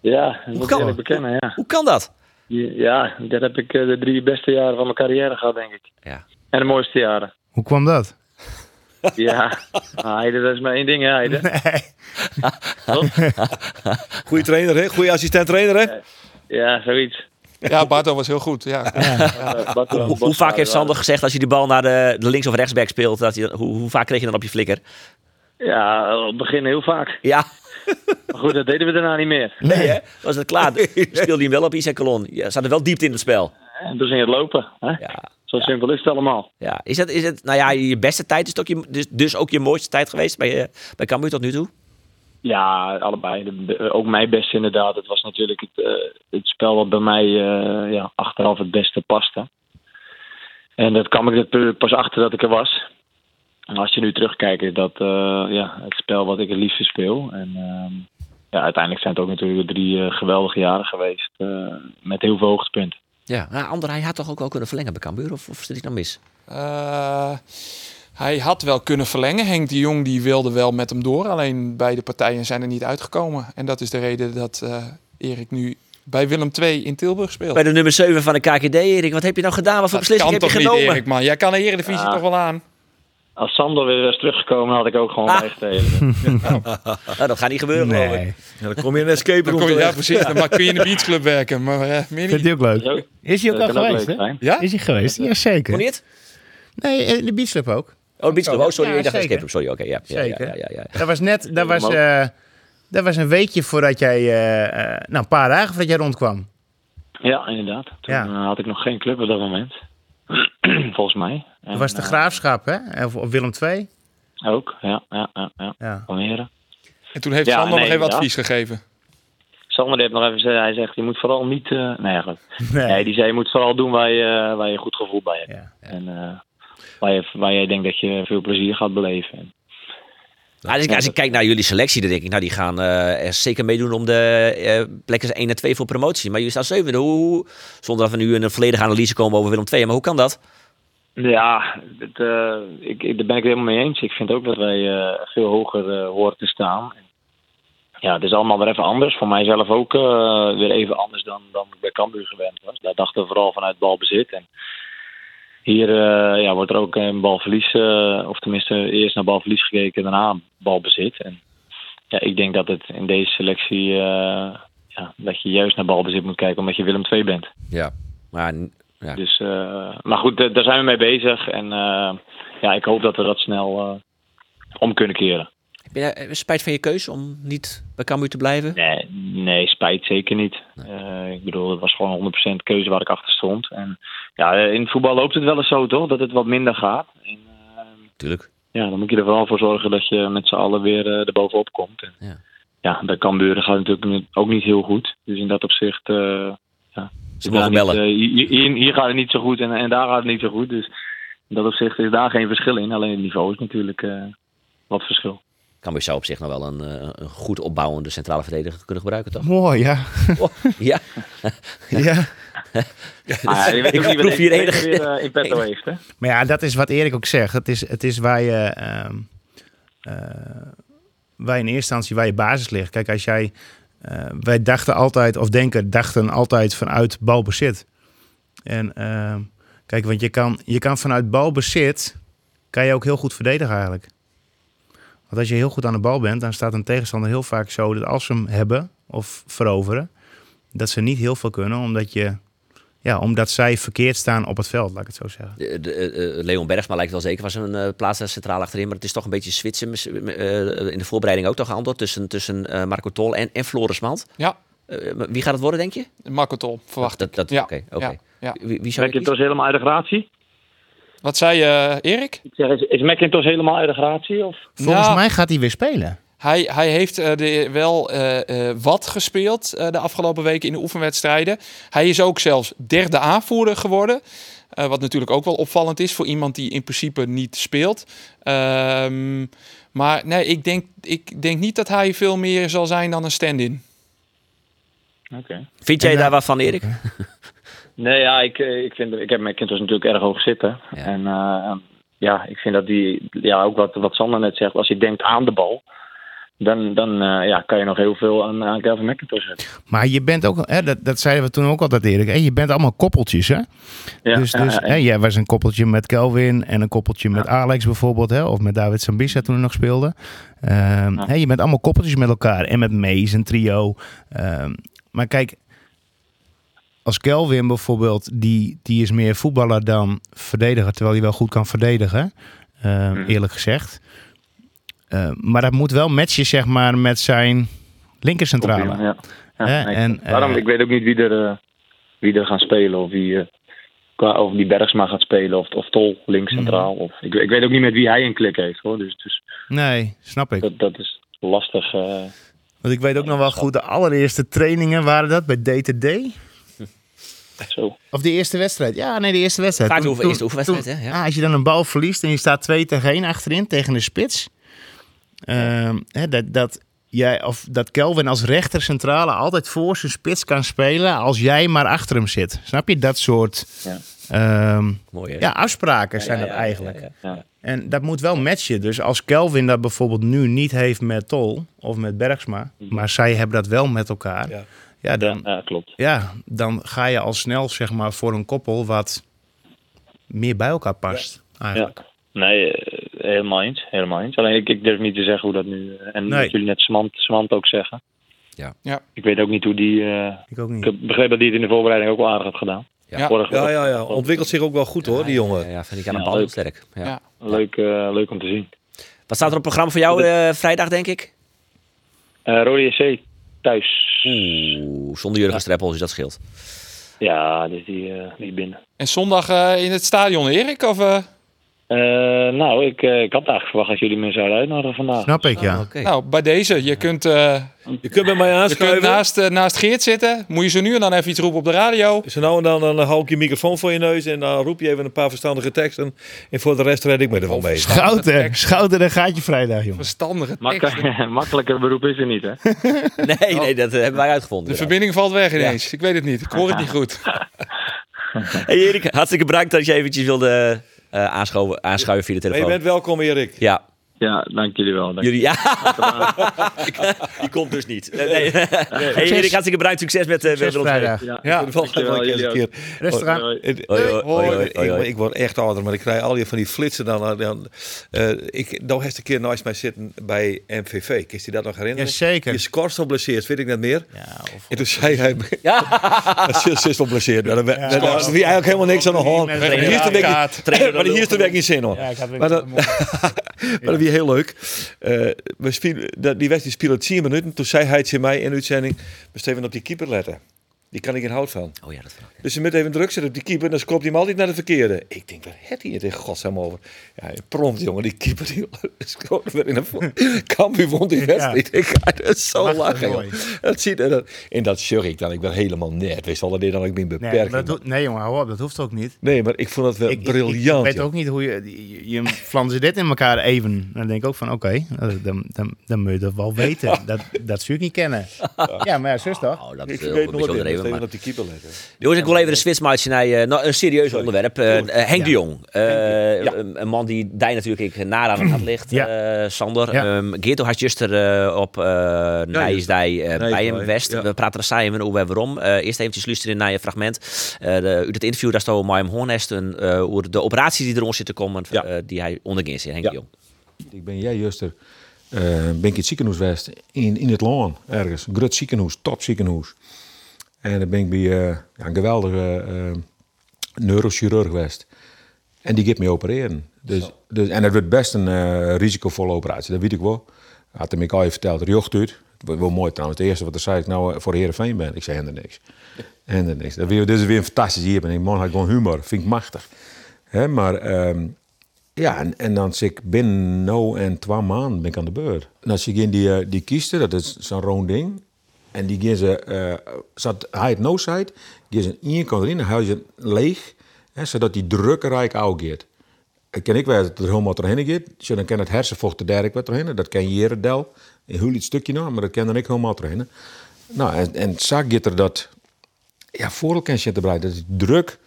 Ja, dat moet ik bekennen. Ja. Hoe kan dat? ja, dat heb ik eh, de drie beste jaren van mijn carrière gehad, denk ik. Ja. En de mooiste jaren. Hoe kwam dat? Ja, Heide, dat is maar één ding, hè, Heide. Nee. Goeie trainer, hè? Goeie assistent trainer, hè? Ja, zoiets. Ja, Barto was heel goed. Ja. Bart- Hoe, vaak heeft ja, Sander gezegd als je die bal naar de, de links- of rechtsback speelt, dat je, hoe, hoe vaak kreeg je dan op je flikker? Ja, op het begin heel vaak. Ja, Maar goed, dat deden we daarna niet meer. nee hè? Was het klaar? Speelde hij hem wel op Isaac Colon. Ja, zat er wel diepte in het spel. En toen ging het lopen. Hè? Ja, Zo simpel is het allemaal. ja. Is, het, is het, nou ja, je beste tijd is het ook je, dus, dus ook je mooiste tijd geweest bij, eh, bij Cambuur tot nu toe? Ja, allebei. De- ook mijn beste inderdaad. Het was natuurlijk het, eh, het spel wat bij mij eh, ja, achteraf het beste paste. En dat kwam ik er pas achter dat ik er was. En als je nu terugkijkt, is dat eh, ja, het spel wat ik het liefste speel. En ehm, ja, uiteindelijk zijn het ook natuurlijk drie eh, geweldige jaren geweest. eh, met heel veel hoogtepunten. Ja. Nou, Ander, hij had toch ook wel kunnen verlengen bij Cambuur? Of, of zit ik nou mis? Eh, hij had wel kunnen verlengen. Henk de Jong die wilde wel met hem door. Alleen beide partijen zijn er niet uitgekomen. En dat is de reden dat eh, Erik nu bij Willem II in Tilburg speelt. Bij de nummer 7 van de KKD, Erik. Wat heb je nou gedaan? Wat voor beslissing kan heb je toch niet, genomen? Erik, man. Jij kan de Eredivisie Ja. toch wel aan? Als Sander weer was teruggekomen, had ik ook gewoon Ah. bijgetreden. Nou, dat gaat niet gebeuren, geloof ik. Nee. Ja, dan kom je in een escape Dan room kom je, ja, precies. Dan mag- kun je in de beachclub werken. Maar eh, meer Vindt niet. hij ook leuk? Is hij ook al ook geweest. Ja? Is hij geweest? Jazeker. Kon je het? Nee, in de beachclub ook. Oh, Beach Club. Oh, sorry. Ja, ik dacht zeker. escape room. Sorry, oké. ja. Ja, ja, Zeker. Ja, ja, ja, Dat was net, dat was, eh, dat was een weekje voordat jij, eh, nou een paar dagen voordat jij rondkwam. Ja, inderdaad. Toen Ja. had ik nog geen club op dat moment. Volgens mij. En, Dat was de eh, graafschap, hè? Of, of Willem II. Ook, ja, ja, ja, ja. Ja. Almere. En toen heeft Ja, Sander nee, nog even advies gegeven. Sander heeft nog even gezegd, hij zegt, je moet vooral niet... eh nee. Nee. Nee, die zei, je moet vooral doen waar je, waar je goed gevoel bij hebt. Ja. En eh, waar, je, waar jij denkt dat je veel plezier gaat beleven. En, Nou, als, ik, als ik kijk naar jullie selectie, dan denk ik, nou, die gaan er zeker meedoen om de eh, plekken 1 en 2 voor promotie. Maar jullie staan zevende. Hoe, zonder dat we nu in een volledige analyse komen over Willem II. Maar hoe kan dat? Ja, het, eh, ik, ik, daar ben ik het helemaal mee eens. Ik vind ook dat wij veel hoger horen te staan. Ja, het is allemaal weer even anders. Voor mijzelf ook weer even anders dan, dan ik bij Cambuur gewend was. Daar dachten we vooral vanuit balbezit. En hier eh, ja, wordt er ook een balverlies, eh, of tenminste eerst naar balverlies gekeken, daarna balbezit. En ja, ik denk dat het in deze selectie, eh, ja, dat je juist naar balbezit moet kijken omdat je Willem II bent. Ja. Maar ja. Dus, maar goed, daar zijn we mee bezig. En ja, ik hoop dat we dat snel om kunnen keren. Heb je eh, spijt van je keuze om niet bij Cambuur te blijven? Nee, nee spijt zeker niet. Eh, ik bedoel, het was gewoon 100% keuze waar ik achter stond. En ja, in het voetbal loopt het wel eens zo, toch? Dat het wat minder gaat. En, eh, Tuurlijk. ja, dan moet je er vooral voor zorgen dat je met z'n allen weer eh er bovenop komt. En, Ja. ja, bij Cambuur gaat het natuurlijk ook niet heel goed. Dus in dat opzicht... ja, Ze mogen niet, bellen. hier, hier, gaat het niet zo goed en, en daar gaat het niet zo goed. Dus in dat opzicht is daar geen verschil in. Alleen het niveau is natuurlijk wat verschil. Cambuur zou op zich nog wel een, eh, een goed opbouwende centrale verdediger kunnen gebruiken, toch? Mooi, ja. Oh, ja. ja. Ja, je weet Ik ook niet proef hier enig- weer eh, in petto heeft. Hè? Maar ja, dat is wat Erik ook zegt. Het is, het is waar je... ehm, eh, waar in eerste instantie waar je basis ligt. Kijk, als jij... eh, wij dachten altijd, of denken, dachten altijd vanuit balbezit. En ehm, kijk, want je kan, je kan vanuit balbezit... kan je ook heel goed verdedigen eigenlijk. Want als je heel goed aan de bal bent... dan staat een tegenstander heel vaak zo dat als ze hem hebben of veroveren... dat ze niet heel veel kunnen, omdat je... Ja, omdat zij verkeerd staan op het veld, laat ik het zo zeggen. De, de, eh, Leon Bergsma lijkt wel zeker was een eh, plaats daar centraal achterin. Maar het is toch een beetje switchen. eh, in de voorbereiding ook toch gehandeld tussen, tussen eh, Marco Tol en, en Floris Mand. Ja, Eh, wie gaat het worden, denk je? Marco Tol, verwacht Dat, ik. dat, ja. Oké, oké. Ja, ja. Wie, wie zou je McIntosh helemaal uit de gratie? Wat zei je, Erik? Is, is McIntosh helemaal uit de gratie? Of? Volgens Nou, mij gaat hij weer spelen. Hij, hij heeft eh, de, wel eh, eh, wat gespeeld eh, de afgelopen weken in de oefenwedstrijden. Hij is ook zelfs derde aanvoerder geworden. Eh, wat natuurlijk ook wel opvallend is voor iemand die in principe niet speelt. Ehm, maar nee, ik denk, ik denk niet dat hij veel meer zal zijn dan een stand-in. Oké. Vind jij En, daar wat van, Erik? Nee, ja, ik, eh, ik, vind, ik heb McIntosh natuurlijk erg hoog zitten. Ja. En eh, ja, ik vind dat die, ja, ook wat, wat Sander net zegt, als je denkt aan de bal, dan, dan eh, ja, kan je nog heel veel aan, aan Kelvin McIntosh zetten. Maar je bent ook, hè, dat, dat zeiden we toen ook altijd Erik, hè, je bent allemaal koppeltjes. Hè? Ja, dus dus ja, ja. Hè, jij was een koppeltje met Kelvin en een koppeltje met Alex bijvoorbeeld. Hè, of met David Sambisa toen hij nog speelde. Ehm, hè, je bent allemaal koppeltjes met elkaar. En met Mees, een trio. Ehm, maar kijk, als Kelvin bijvoorbeeld, die, die is meer voetballer dan verdediger, terwijl hij wel goed kan verdedigen, uh, eerlijk gezegd. Uh, maar dat moet wel matchen, zeg maar, met zijn linkercentrale. Ja. Ja, nee, en, Daarom, ik weet ook niet wie er, wie er gaan spelen of wie qua of die Bergsma gaat spelen of, of Tol links centraal. Mm. Of, ik, ik weet ook niet met wie hij een klik heeft hoor. Dus, dus nee, snap ik. Dat, dat is lastig. Want ik weet ook nog wel goed, de allereerste trainingen waren dat bij DTD. Zo. Of de eerste wedstrijd. Ja, nee, de eerste wedstrijd. Gaat over eerste oefenwedstrijd, hè? Ja. Ah, als je dan een bal verliest en je staat 2 tegen 1 achterin tegen de spits. Uh, hè, dat, dat, jij, of dat Kelvin als rechter centrale altijd voor zijn spits kan spelen als jij maar achter hem zit. Snap je? Dat soort ja. Um, Mooi, ja, afspraken zijn dat eigenlijk. En dat moet wel matchen. Dus als Kelvin dat bijvoorbeeld nu niet heeft met Tol of met Bergsma, mhm. maar zij hebben dat wel met elkaar. Ja, dan, ja, klopt. Ja, dan ga je al snel zeg maar voor een koppel wat meer bij elkaar past. Eigenlijk. Nee, eh, helemaal eens. Helemaal eens. Alleen ik, ik durf niet te zeggen hoe dat nu... Eh, en nee. jullie net Smant, Smant ook zeggen. Ja. ja. Ik weet ook niet hoe die... Uh, ik, ook niet. ik begreep dat hij het in de voorbereiding ook wel aardig had gedaan. Ja, ja, ja, ja. ontwikkelt zich ook wel goed hoor, die jongen. Ja, vind ik aan de bal sterk. Ja. Leuk, uh, leuk om te zien. Wat staat er op het programma voor jou uh, vrijdag, denk ik? Uh, Rode SC, thuis. Oeh, zonder Jurgen Streppel, dus dat scheelt. Ja, dus die, die binnen. En zondag in het stadion, Erik? Of, uh, nou, ik, uh, ik had eigenlijk verwacht dat jullie me zouden uitnodigen vandaag. Snap ik, ja. Oh, Nou, bij deze. Je kunt, uh, je kunt bij mij aanschuiven. Je kunt naast, naast Geert zitten. Moet je zo nu en dan even iets roepen op de radio. Zo nou en dan, dan hou ik je microfoon voor je neus en dan roep je even een paar verstandige teksten. En voor de rest red ik me er wel mee. Schouten, schouten, dan gaat je vrijdag, jongen. Verstandige teksten. makkelijker beroep is er niet, hè? nee, nee, dat hebben wij uitgevonden. De verbinding valt weg ineens. Ik weet het niet. Ik hoor het niet goed. hey Erik, hartstikke bedankt dat je eventjes wilde uh, aanschuiven, aanschuiven via de telefoon. Maar je bent welkom, Erik. Ja. Ja, dank jullie wel. Dank jullie, ja. Die komt dus niet. Nee, nee. nee. Hey, Erik, hartstikke bedankt. Succes met uh, Succes vrijdag. Ja, ja. wel een keer. Rustig Ik word echt ouder, maar ik krijg al je van die flitsen dan. dan uh, ik, nou heeft een keer naast mij zitten bij MVV. Kist je dat nog herinneren? Jazeker. Je scorst blesseerd, weet ik net meer. Ja, of, en toen zei hij... Ja. Dat is blesseerd. Daar wie eigenlijk helemaal niks aan de hand. Maar hier is de weg niet zin hoor. Ja, heel leuk. Uh, we spelen, die wedstrijd speelde 10 minuten. Toen zei hij tegen mij in uitzending: we steven op die keeper letten. Die kan ik in hout van. Oh ja, dat Dus je moet even druk zetten op die keeper. Dan skopt hij hem altijd naar de verkeerde. Ik denk, wat het hier tegen godsnaam over? Ja, prompt, jongen. Die keeper die scoorde weer in een kampioen won die wedstrijd. Ja. Ik ga het zo lachen, Dat ziet er. En dat zag ik dan. Ik ben helemaal net. Wees al dat dit dan ik ben beperkt. Nee, dat nee, jongen, hou op. Dat hoeft ook niet. Nee, maar ik vond dat wel briljant. Ik, weet ook niet hoe je... Je, je flansen dit in elkaar even. Dan denk ik ook van, oké, okay, dan, dan, dan moet je dat wel weten. dat, dat zou ik niet kennen. Ja, maar ja, zus toch? Oh, dat ik is weet nog even maar... op die keeper letten. Jongens, ik wil even de switchmaatje naar uh, nou, een serieus Sorry. onderwerp. Uh, Henk de Jong. Ja. Een man die daar natuurlijk ik naar aan het ligt, ja. Sander. Ja. Um, Geerto had juster op uh, Nijsdij bij hem West. We praten er samen over waarom. eerst eventjes luisteren naar je fragment. de, uit het interview daar stond Maim Hornesten over de operaties die erom zitten komen, die hij onderging, Henk de Jong. Ik ben jij juster. Uh, ben ik in het ziekenhuis West in, in het Loon ergens. Groot ziekenhuis, top ziekenhuis. En dan ben ik bij uh, ja, een geweldige uh, neurochirurg geweest. En die gaat me opereren. Dus, dus, en het wordt best een uh, risicovolle operatie, dat weet ik wel. Had hij me al je verteld, riocht uit. Wel mooi trouwens. Het eerste wat hij zei, ik nou voor Heerenveen ben. Ik zei helemaal niks. Helemaal niks. Dat is weer een fantastisch hier. En ik man, had gewoon humor. Vind ik machtig. He, maar um, ja, en, en dan zit ik binnen nou en twee maanden ben ik aan de beurt. En zie ik in die, die kisten, dat is zo'n rond ding. En die gaan ze, uh, zat hij het no site, gaan ze één kant erin, dan je leeg, hè, zodat die drukkerijk ook gaat. Ken ik wel dat er helemaal doorheen gaat, zo dan kan het hersenvocht er direct wat doorheen, dat kan je del, een heel iets stukje nog, maar dat kan dan ik helemaal doorheen. Nou, en, en zag je er dat, ja, voor kan je erbij, dat is druk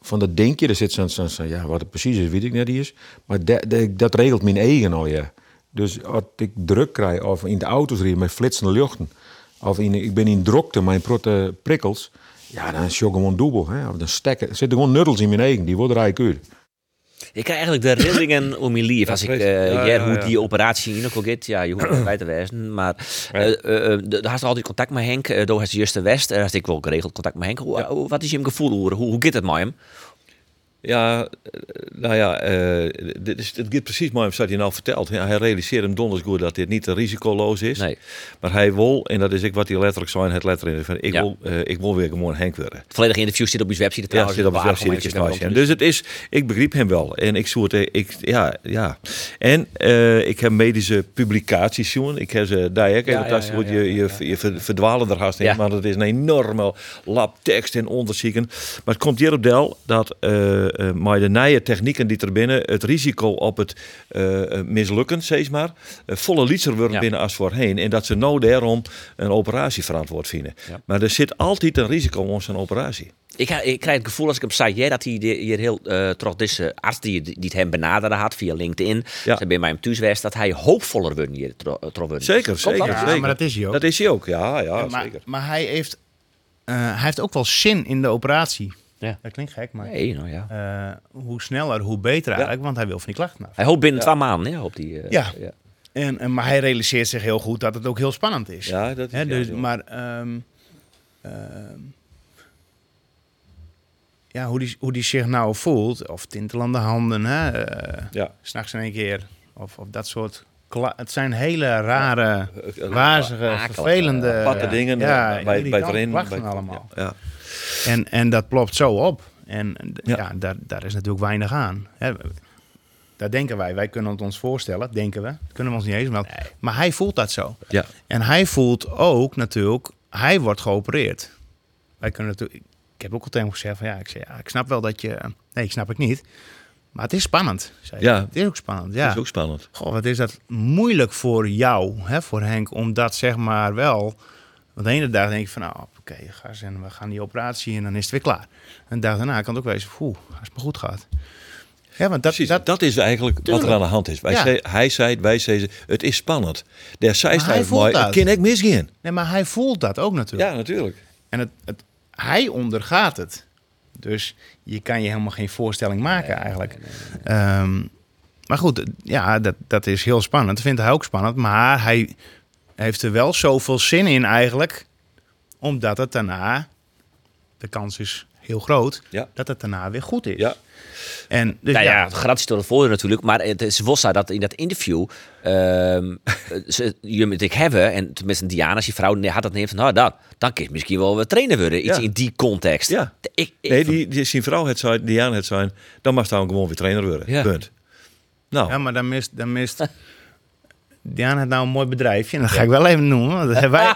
van dat denkje, er zit zo'n, zo, zo, ja, wat het precies is, weet ik niet is, maar de, dat regelt mijn eigen al, ja. Dus als ik druk krijg, of in de auto's rijden met flitsende luchten, of in, ik ben in drokte, mijn protte prikkels. Ja, dan is je gewoon dubbel. Hè? Of dan stekken, er zitten gewoon nuddels in mijn eigen, die worden eigenlijk uit. Ik krijg eigenlijk de rillingen om je lief. Als ik uh. Ja, ja, ja, hoe ja. die operatie in ook gaat, ja, je hoeft er bij te wezen. Maar eh eh, daar had je altijd contact met Henk. Uh, door het juiste West. Daar had ik wel geregeld contact met Henk. Hoe, wat is je hem gevoel? Hoe, hoe, hoe gaat het met hem? Ja, eh, nou ja, eh, dit is, het gaat precies mooi wat hij nou vertelt. Ja, hij realiseert hem donders goed dat dit niet risicoloos is. Nee. Maar hij wil, en dat is ik wat hij letterlijk zei, het letterlijk van, ik, Ja. wil, eh, ik wil weer gewoon Henk worden. Het volledige interview zit op je website. Ja, trouwens. zit op website. je kunnen Dus het is, ik begreep hem wel. En ik zoet, ik, ja, ja. En ik heb medische publicaties zien. Ik heb ze daar ook. Ja, Ja, ja, goed, ja, je, je, je ver- verdwalen er haast in. Ja. Maar het is een enorme lab tekst en onderzoeken. Maar het komt hierop del dat eh eh, maar de nieuwe technieken die er binnen het risico op het eh, eh, mislukken, zeg maar, volle liezer worden Ja. binnen als voorheen. En dat ze nou daarom een operatie verantwoord vinden. Ja. Maar er zit altijd een risico om zo'n operatie. Ik, ik krijg het gevoel als ik hem zei, ja, dat hij de- hier heel uh, trots deze arts die, die het hem benaderen had via LinkedIn, Ja. ze bij mij hem was, dat hij hoopvoller wordt hier tro- tro- worden. Zeker, zeker. dat? Ja, zeker. maar dat is hij ook. Dat is hij ook, ja, ja, maar, zeker. maar hij heeft, eh, hij heeft ook wel zin in de operatie. Ja. Dat klinkt gek, maar Nee, nou ja. eh, hoe sneller, hoe beter eigenlijk, want hij wil van die klachten af. Hij hoopt binnen twee maanden, ja, op die. eh, Ja. En, en, maar hij realiseert zich heel goed dat het ook heel spannend is. Ja, dat is Hè, dus, maar ehm, ehm, ja, hoe, die, hoe die zich nou voelt, of tintelende handen, hè, eh, Ja. s'nachts in één keer, of, of dat soort. Het zijn hele rare, wazige, akelige, vervelende dingen ja, bij, bij erin. klachten bij- allemaal. Ja, En, en dat plopt zo op. En ja, Ja. daar, daar is natuurlijk weinig aan. Hè, daar denken wij. Wij kunnen het ons voorstellen, denken we. Dat kunnen we ons niet eens melden. Maar hij voelt dat zo. ja. En hij voelt ook natuurlijk, hij wordt geopereerd. Wij kunnen natuurlijk, ik heb ook al tegen hem gezegd van ja, ik, zeg, ja, ik snap wel dat je, nee, ik snap het niet. Maar het is spannend. Zei. Ja. Het is ook spannend, ja. dat is ook spannend. Goh, wat is dat moeilijk voor jou, hè, voor Henk, om dat zeg maar wel. Want de ene dag denk ik van, nou, oké, ga eens en we gaan die operatie en dan is het weer klaar. En de dag daarna kan het ook wezen, oeh, als het maar goed gaat. Ja, want dat, dat, dat, is eigenlijk wat er aan de hand is. Wij Ja. zei, hij zei, wij zeiden, het is spannend. Daar zei Maar hij mooi, dat. kan ik misgaan. nee, maar hij voelt dat ook natuurlijk. Ja, natuurlijk. En het, het, hij ondergaat het. Dus je kan je helemaal geen voorstelling maken eigenlijk. Ehm, maar goed, ja, dat, dat is heel spannend. Dat vindt hij ook spannend. Maar hij heeft er wel zoveel zin in eigenlijk. Omdat het daarna, de kans is heel groot, Ja. dat het daarna weer goed is. Ja. En dus Nou ja, garantie tot het voordeel natuurlijk. Maar het is zo dat in dat interview ehm ze, je met ik hebben en tenminste Diana, als je vrouw, nee, had dat neemt van, nou dan, dan kun je misschien wel wat trainer worden. Iets Ja. in die context. Ja. Ik, ik, Nee, die, die, zijn vrouw het zijn, Diana het zijn, dan mag hij gewoon weer trainer worden. Ja. Punt. Nou, ja, maar dan mist, dan mist Diana heeft nou een mooi bedrijfje. En dat ga ik wel even noemen. want Dat hebben wij,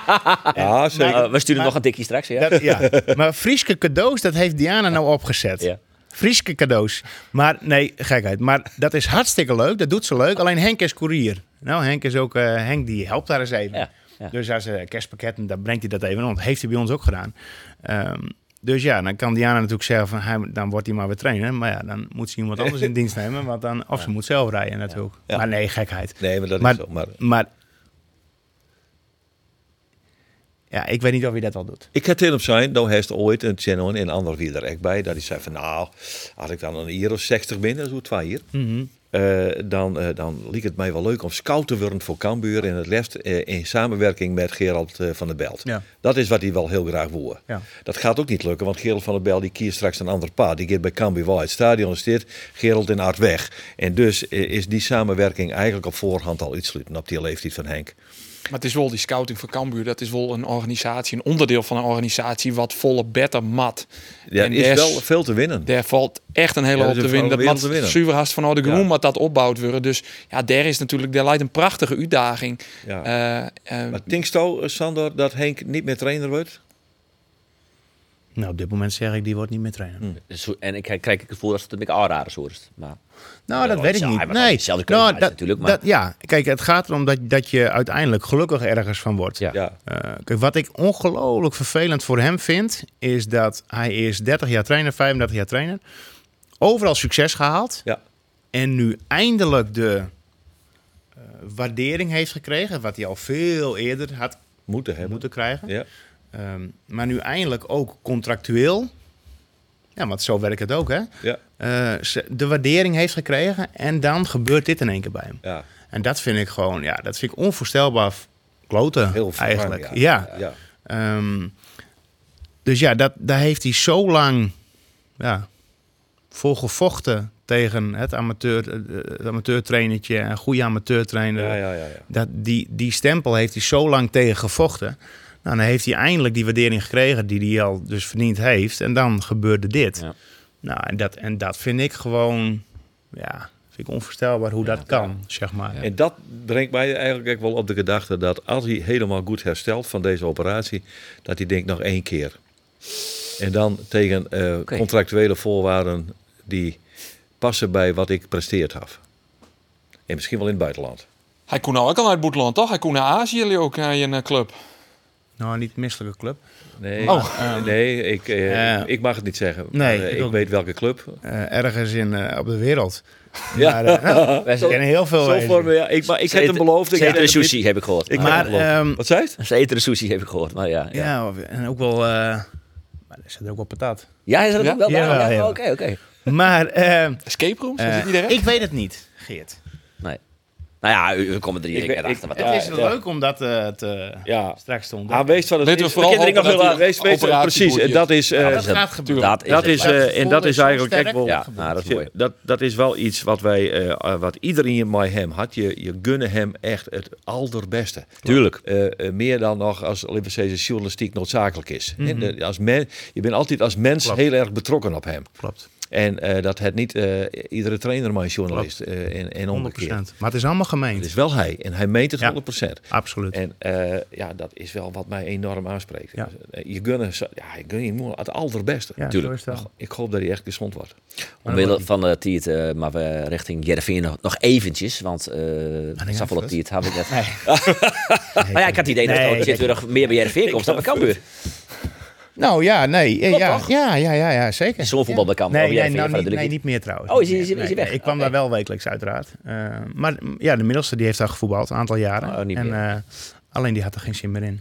ja, zeker. Nou, we sturen maar- nog een tikje straks, ja. Dat, ja. Maar Frieske cadeaus, dat heeft Diana nou opgezet. Ja. Frieske cadeaus. Maar nee, gekheid. Maar dat is hartstikke leuk. Dat doet ze leuk. Alleen Henk is koerier. Nou, Henk is ook... eh, Henk die helpt daar eens even. Ja, ja. Dus als uh, kerstpakketten, dan brengt hij dat even. Dat heeft hij bij ons ook gedaan. Ehm, dus ja, dan kan Diana natuurlijk zeggen van... Hij, dan wordt hij maar weer trainen. Maar ja, dan moet ze iemand anders in dienst nemen. Want dan, of ze moet zelf rijden natuurlijk. Maar nee, gekheid. Nee, maar dat Maar, is zo. Maar maar... Ja, ik weet niet of hij dat wel doet. ik tegen hem zijn, dan heeft ooit een channel en een ander wie er echt bij. Dat hij zei van, nou, als ik dan een hier of 60 ben, dat is hoe twee hier. Eh, dan, eh, dan liep het mij wel leuk om scout te worden voor Cambuur. En het liefst eh, in samenwerking met Gerald van der Belt. Ja. Dat is wat hij wel heel graag wil. Ja. Dat gaat ook niet lukken, want Gerald van der Belt die kiest straks een ander pad. Die gaat bij Cambuur wel uit het stadion dit, Gerald in Art weg. En dus is die samenwerking eigenlijk op voorhand al iets sluiten op die leeftijd van Henk. Maar het is wel die scouting van Cambuur. Dat is wel een organisatie, een onderdeel van een organisatie wat volle better mat. Ja, En is daar wel veel te winnen. Daar valt echt een hele Ja, hoop er te is winnen. Dat mat te winnen. zuiverhast vanuit de groen, Ja. maar dat opbouwd worden. Dus ja, daar is natuurlijk, daar leidt een prachtige uitdaging. Ja. Eh, eh, Maar eh, Sander, dat Henk niet meer trainer wordt? Nou, op dit moment zeg ik, die wordt niet meer trainen. Zo- En ik krijg het gevoel dat het een beetje aanraden soort. Maar Nou, dat weet ik niet. Nee, keuze nou, dat, natuurlijk, maar- dat, ja, kijk, het gaat erom dat, dat je uiteindelijk gelukkig ergens van wordt. ja. Ja. Eh, kijk, wat ik ongelooflijk vervelend voor hem vind, is dat hij is 30 jaar trainer, 35 jaar trainer, overal succes gehaald Ja. en nu eindelijk de eh, waardering heeft gekregen, wat hij al veel eerder had Moeten hebben. moeten krijgen. Ja. Ehm, maar nu eindelijk ook contractueel Ja, want zo werkt het ook, hè? Ja. Eh, ze- de waardering heeft gekregen en dan gebeurt dit in één keer bij hem. Ja, En dat vind ik gewoon, ja, dat vind ik onvoorstelbaar kloten heel eigenlijk. Ja. Ja. ja. Ehm, dus ja, dat, daar heeft hij zo lang ja, voor gevochten tegen het, amateur, eh, het amateurtrainertje, een goede amateurtrainer. Ja, ja, ja, ja. Dat, die, die stempel heeft hij zo lang tegen gevochten. Nou, dan heeft hij eindelijk die waardering gekregen die hij al dus verdiend heeft. En dan gebeurde dit. Ja. Nou, en dat, en dat vind ik gewoon, ja, vind ik onvoorstelbaar hoe dat kan, zeg maar. En dat brengt mij eigenlijk ook wel op de gedachte dat als hij helemaal goed herstelt van deze operatie, dat hij denkt nog één keer. En dan tegen eh, contractuele voorwaarden die passen bij wat ik presteerd heb. En misschien wel in het buitenland. Hij kon nou ook al naar het boetland, toch? Hij kon naar Azië ook naar een eh, club. Nou, niet misselijke club. Nee, Oh. nee ik, eh, ik mag het niet zeggen. nee, Maar, eh, ik weet welke club. Eh, ergens in, eh, op de wereld. Ja. Maar, eh, nou, Wij ik ken heel veel Zo wezen. voor me, ja. Ik, maar ik heb hem beloofd. ik eten sushi, heb ik gehoord. Ik Maar, ehm, Wat zei het? ze eten de sushi, heb ik gehoord. Maar ja, ja. ja, en ook wel... eh maar er zit er ook wel patat. Ja, is dat Ja? ook wel? Ja, Ja, ja. Oké, oké. Maar eh, Escape rooms, is het niet direct? ik weet het niet, Geert. Nee. Nou ja, u, u komt er direct Ik- weer achter. Wat Ja, het is ja. leuk om dat eh, te, Ja. straks te ontdekken. Ah, wees van het vooral kinderen nog heel- Precies, en is. dat is... eh, dat dat- gaat gebeuren. Dat is, dat het. is, eh, en dat is eigenlijk echt wel... Ja, nou, dat is mooi. Dat, dat is wel iets wat wij, eh, eh, wat iedereen met hem had. Je, je gunnen hem echt het allerbeste. Tuurlijk. Eh, eh, meer dan nog als zeggen, journalistiek noodzakelijk is. Mhm. En, eh, als men, je bent altijd als mens Klopt. heel erg betrokken op hem. Klopt, En eh, dat het niet eh, iedere trainer maar een journalist eh, en, en 100%. omgekeerd. Maar het is allemaal gemeend. Het is wel hij en hij meent het Ja. 100%. Absoluut. En eh, ja, dat is wel wat mij enorm aanspreekt. Ja. Je gunnen, ja, je gun je het allerbeste. ja, tuurlijk. zo is het wel. Ik hoop dat hij echt gezond wordt. Omwille van de Tiet, maar we richting Jereveen nog, nog eventjes. Want eh uh, even. Tiet heb ik net. Nee. Maar ja, ik had het idee dat Nee, het zit weer nog meer bij Jereveen komt. Dat kan weer. Nou ja, nee. eh, ja, toch? ja, ja, ja, ja, zeker. Zo'n voetbalbekant. Nee, Oh, nee, Jereveen, nou, van niet, nee, niet meer trouwens. Oh, is is hij- meer. is hij Nee, weg? Ik kwam daar wel wekelijks uiteraard. Eh, maar ja, de middelste die heeft daar gevoetbald, een aantal jaren. Oh, niet en, meer. eh, alleen die had er geen zin meer in.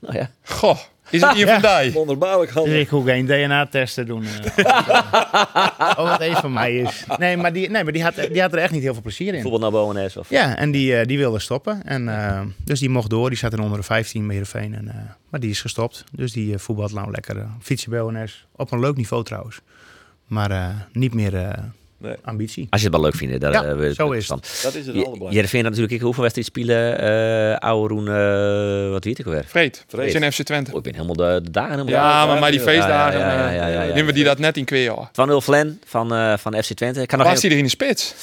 Nou ja. Goh, is het hier Ja. vandaag? Wonderbaarlijk Dus handig. ik hoef geen DNA-testen doen. eh. oh, wat een van mij is. Nee, maar, die, nee, maar die, had, die had er echt niet heel veel plezier in. Voetbal naar Bowenes of... Ja, en die, eh, die wilde stoppen. En, eh, dus die mocht door. Die zat in onder de 15 bij Heerenveen. En, eh, maar die is gestopt. Dus die voetbalt nou lekker uh, fietsen bij. Op een leuk niveau trouwens. Maar eh, niet meer eh, Nee. ambitie. Als je het wel leuk vindt. Daar, Ja, eh, ik zo is van. Dat is het Je- allerbelangrijkste. Jereveen had natuurlijk ik hoeveel wedstrijden spelen. eh oude Roen, eh, wat weet ik alweer. Vreed, Vreed. Vreed. in FC Twente. Oh, ik ben helemaal de, de dagen helemaal Ja, maar maar die Ja, feestdagen, ja, ja, ja, ja, ja. nemen we die dat net in twee jaar. 2-0 Flan van, eh, van FC Twente. Ik kan nog Was hij er in de spits?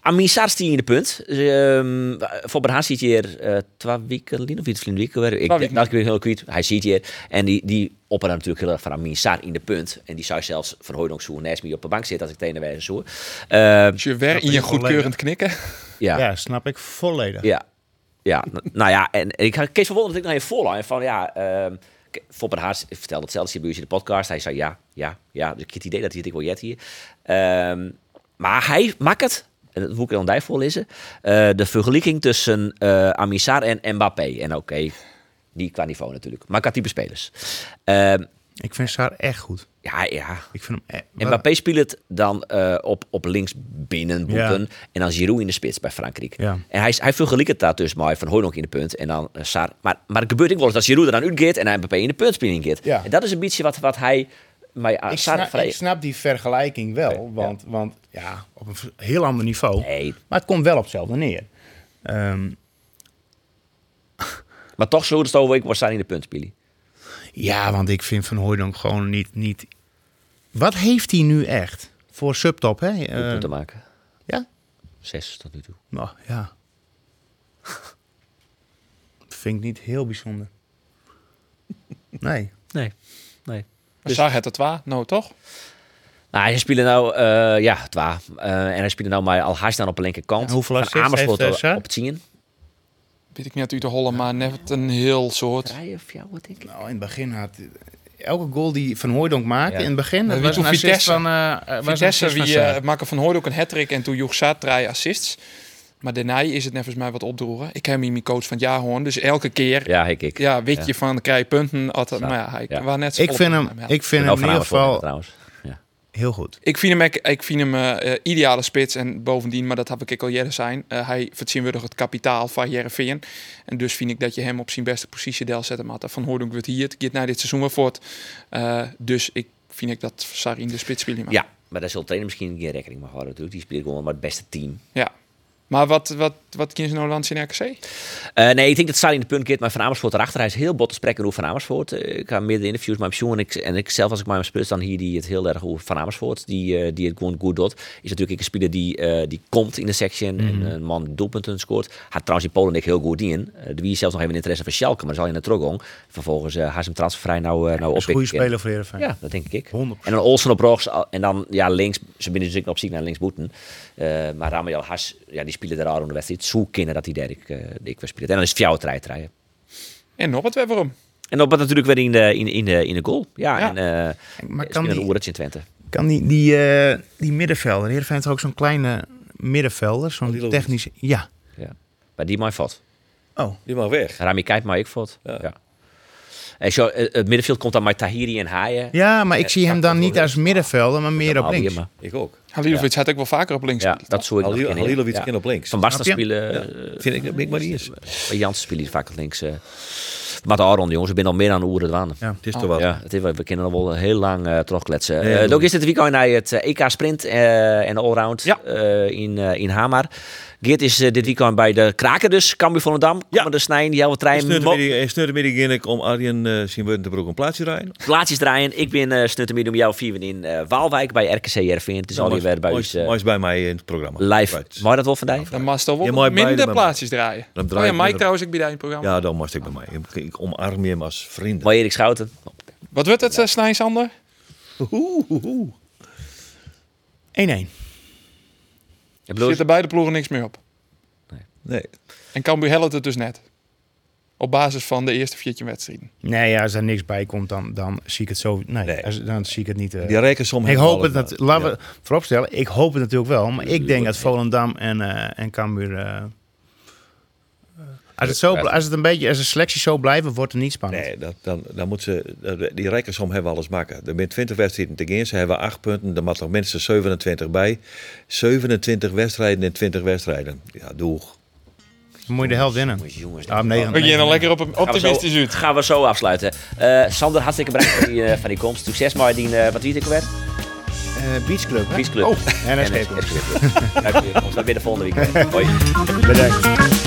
Amin Sar stie in de punt. Dus, ehm, voor Berhaan ziet hier eh twee weken, of iets weken. weer. Ik weken. dat ik weer heel kwijt. Hij ziet hier en die die opperen natuurlijk heel erg van Amin Sar in de punt. En die zou zelfs van Hooydonk zo naast me op de bank zitten als ik tegen de wijze zo. Ehm, Dus je weer in je goedkeurend knikken. ja. Ja, snap ik volledig. Ja. Ja, nou ja, en en ik had Kees van Wonder dat ik nog even voorlijn van ja, ehm Fopper Haars vertelde hetzelfde bij u in de podcast. Hij zei ja, ja, ja. Dus ik heb het idee dat hij het ik wel jet hier. Ehm, maar hij maakt het. En dat moet ik dan daar voorlezen. eh, de vergelijking tussen eh Amissar en Mbappé. En oké, niet qua niveau natuurlijk. Maar qua type spelers. Ehm, Ik vind Saar echt goed. ja, ja. Ik vind hem echt... En Mbappé speelt het dan eh, op, op links binnen boeten. Ja. En dan Giroud in de spits bij Frankrijk. Ja. En hij, hij vergelijkt het daar dus maar Van Hooydonk in de punt. En dan uh, Saar. Maar, maar het gebeurt ook wel eens dat Giroud er dan uitgeeft en hij Mbappé in de punt speelt. Ja. En dat is een beetje wat, wat hij... Maar ja, ik, Saar snap, ik snap die vergelijking wel. Want, want ja, op een heel ander niveau. Nee, Maar het komt wel op hetzelfde neer. Ehm, maar toch zo het over ik was in de punt spelen. ja, want ik vind Van Hooydonk gewoon niet, niet... Wat heeft hij nu echt? Voor subtop, hè? Om Eh, te maken. ja? Zes tot nu toe. Nou, ja. vind ik niet heel bijzonder. Nee. Nee. Nee. Dus zag het het waar? Nou, toch? Nou, hij speelde nou, eh, ja, het waar. Eh, en hij speelde nou maar al haast dan op de linkerkant. En hoeveel assists Amersfoort heeft, eh, op- Saar? op het zien. Weet ik niet uit te hollen, maar net een heel soort. Of jou, wat denk ik. Nou, in het begin had... Elke goal die Van Hooydonk maakte Ja. in het begin... Dat was een assist Vitesse. van... was een Vitesse, van wie uh, maken van Hooyd ook een hat en toen joeg Saat drie assists. Maar daarna is het net volgens mij wat opdroegen. Ik heb hem mijn coach van het jaar hoorn, dus elke keer Ja, ik. ik. ja, weet je van krijg je punten. Altijd, maar ja, hij Ja. was net zo ik vind hem, ik vind hem in ieder geval... trouwens. Heel goed. Ik vind hem, ik vind hem uh, ideale spits. En bovendien, maar dat heb ik al eerder zijn. Uh, hij vertegenwoordigt het kapitaal van Jereveen. En dus vind ik dat je hem op zijn beste positie deel zetten. Maar van Hoordonk wordt hier. Het gaat naar dit seizoen weer voort. Uh, dus ik vind ik dat Sarri in de spits spelen. Ja, maar daar zal trainer misschien geen rekening mee houden. Natuurlijk. Die speelt gewoon met het beste team. Ja. Maar wat, wat, wat kiezen ze nou in RKC? Uh, nee, ik denk dat Sally in de punt keert, maar Van Amersfoort erachter. Hij is heel bot te spreken over Van Amersfoort. Uh, ik ga meerdere interviews met hem en ik, en ik zelf als ik mijn speel dan hier die het heel erg over Van Amersfoort, die, uh, die het gewoon goed doet. Is natuurlijk een speler die, die komt in de section mm -hmm. en een man doelpunten scoort. Had trouwens in Polen ik heel goed in. de wie zelfs nog even interesse van Schalke, maar zal je naar terug Vervolgens uh, hij hem transfervrij nou, uh, nou op. Een goede speler voor Heerenveen. Ja, dat denk ik. 100%. En dan Olsen op rechts en dan ja, links. Ze binnen dus op ziek naar links boeten. Maar Ramayel Has, ja, die spelen daar al in de wedstrijd zo kennen dat hij daar ik, uh, ik speelt. En dan is het jouw rijden. En nog wat waarom? En op het natuurlijk weer in de, in, in de, in de goal. Ja, ja. en uh, maar kan die, een in Twente. Kan die, die, uh, die middenvelder, hier vindt ook zo'n kleine middenvelder, zo'n technische... Ja. ja. Maar die maar vat. Oh. Die mag weg. Rami kijkt maar ik vat. Ja. ja. En zo, het middenveld komt dan met Tahiri en Haaien. Ja, maar ik zie hem dan niet als middenvelder, maar meer op links. Ik ook. Halilovic ja. had ik wel vaker op links. Ja, dat zou ik Halil, Halilovic ja. op links. Van Basten spelen... Ja. Vind ik, ik maar niet eens. Jans spelen vaak op links. Uh. Maar de Aron, jongens, ik ben al meer dan oeren dwaan. Ja, het is toch wel. Ja, het is, we kennen al wel heel lang uh, terugkletsen. Nee, uh, ook is het weekend naar het EK Sprint en Allround ja. in, in Hamar. Geert is uh, dit weekend bij de Kraken dus, Cambuur Volendam. Ja. de snijden, die jouw trein. Snuttermiddag ik om Arjen uh, zien te broek een plaatsje draaien. Plaatsjes draaien. Ik ben uh, snuttermiddag om jou vier in uh, Waalwijk bij RKC Jervin. Het is al weer bij ons. Uh, bij mij in het programma. Live. Right. Maar dat wel vandaag? Dan mag je wel minder plaatsjes draaien. Dan draai oh ja, Mike trouwens, ik bij in het programma. Ja, dan moest ik bij mij. Ik omarm je hem als vriend. Maar Erik Schouten. Wat wordt het, uh, Snij Sander? 1-1. Zit er beide ploegen niks meer op? Nee. En Cambuur helpt het dus net. Op basis van de eerste viertje wedstrijden. Nee, ja, als er niks bij komt, dan, dan zie ik het zo. Nee, nee. Als, dan zie ik het niet. Uh, Die rekensom. Ik hoop het dat. Laten we vooropstellen. Ik hoop het natuurlijk wel, maar ik denk dat Volendam en uh, en Cambuur. Uh, als het, zo, als het een beetje, als de selectie zo blijven, wordt het niet spannend. Nee, dat, dan, dan moet ze, die rekensom hebben we alles maken. Er zijn 20 wedstrijden te Ze hebben 8 punten. Er moet nog minstens 27 bij. 27 wedstrijden en 20 wedstrijden. Ja, doeg. Dan moet je de helft winnen. Jongens, ah, negen, je dan lekker op een optimistisch uit. Gaan we zo afsluiten. Uh, Sander, hartstikke bedankt van die, uh, van die komst. Succes maar die, uh, wat wie het weer? Uh, Beach Club. Beach Club. Oh, en. Ons weer de volgende week. Hoi. Bedankt.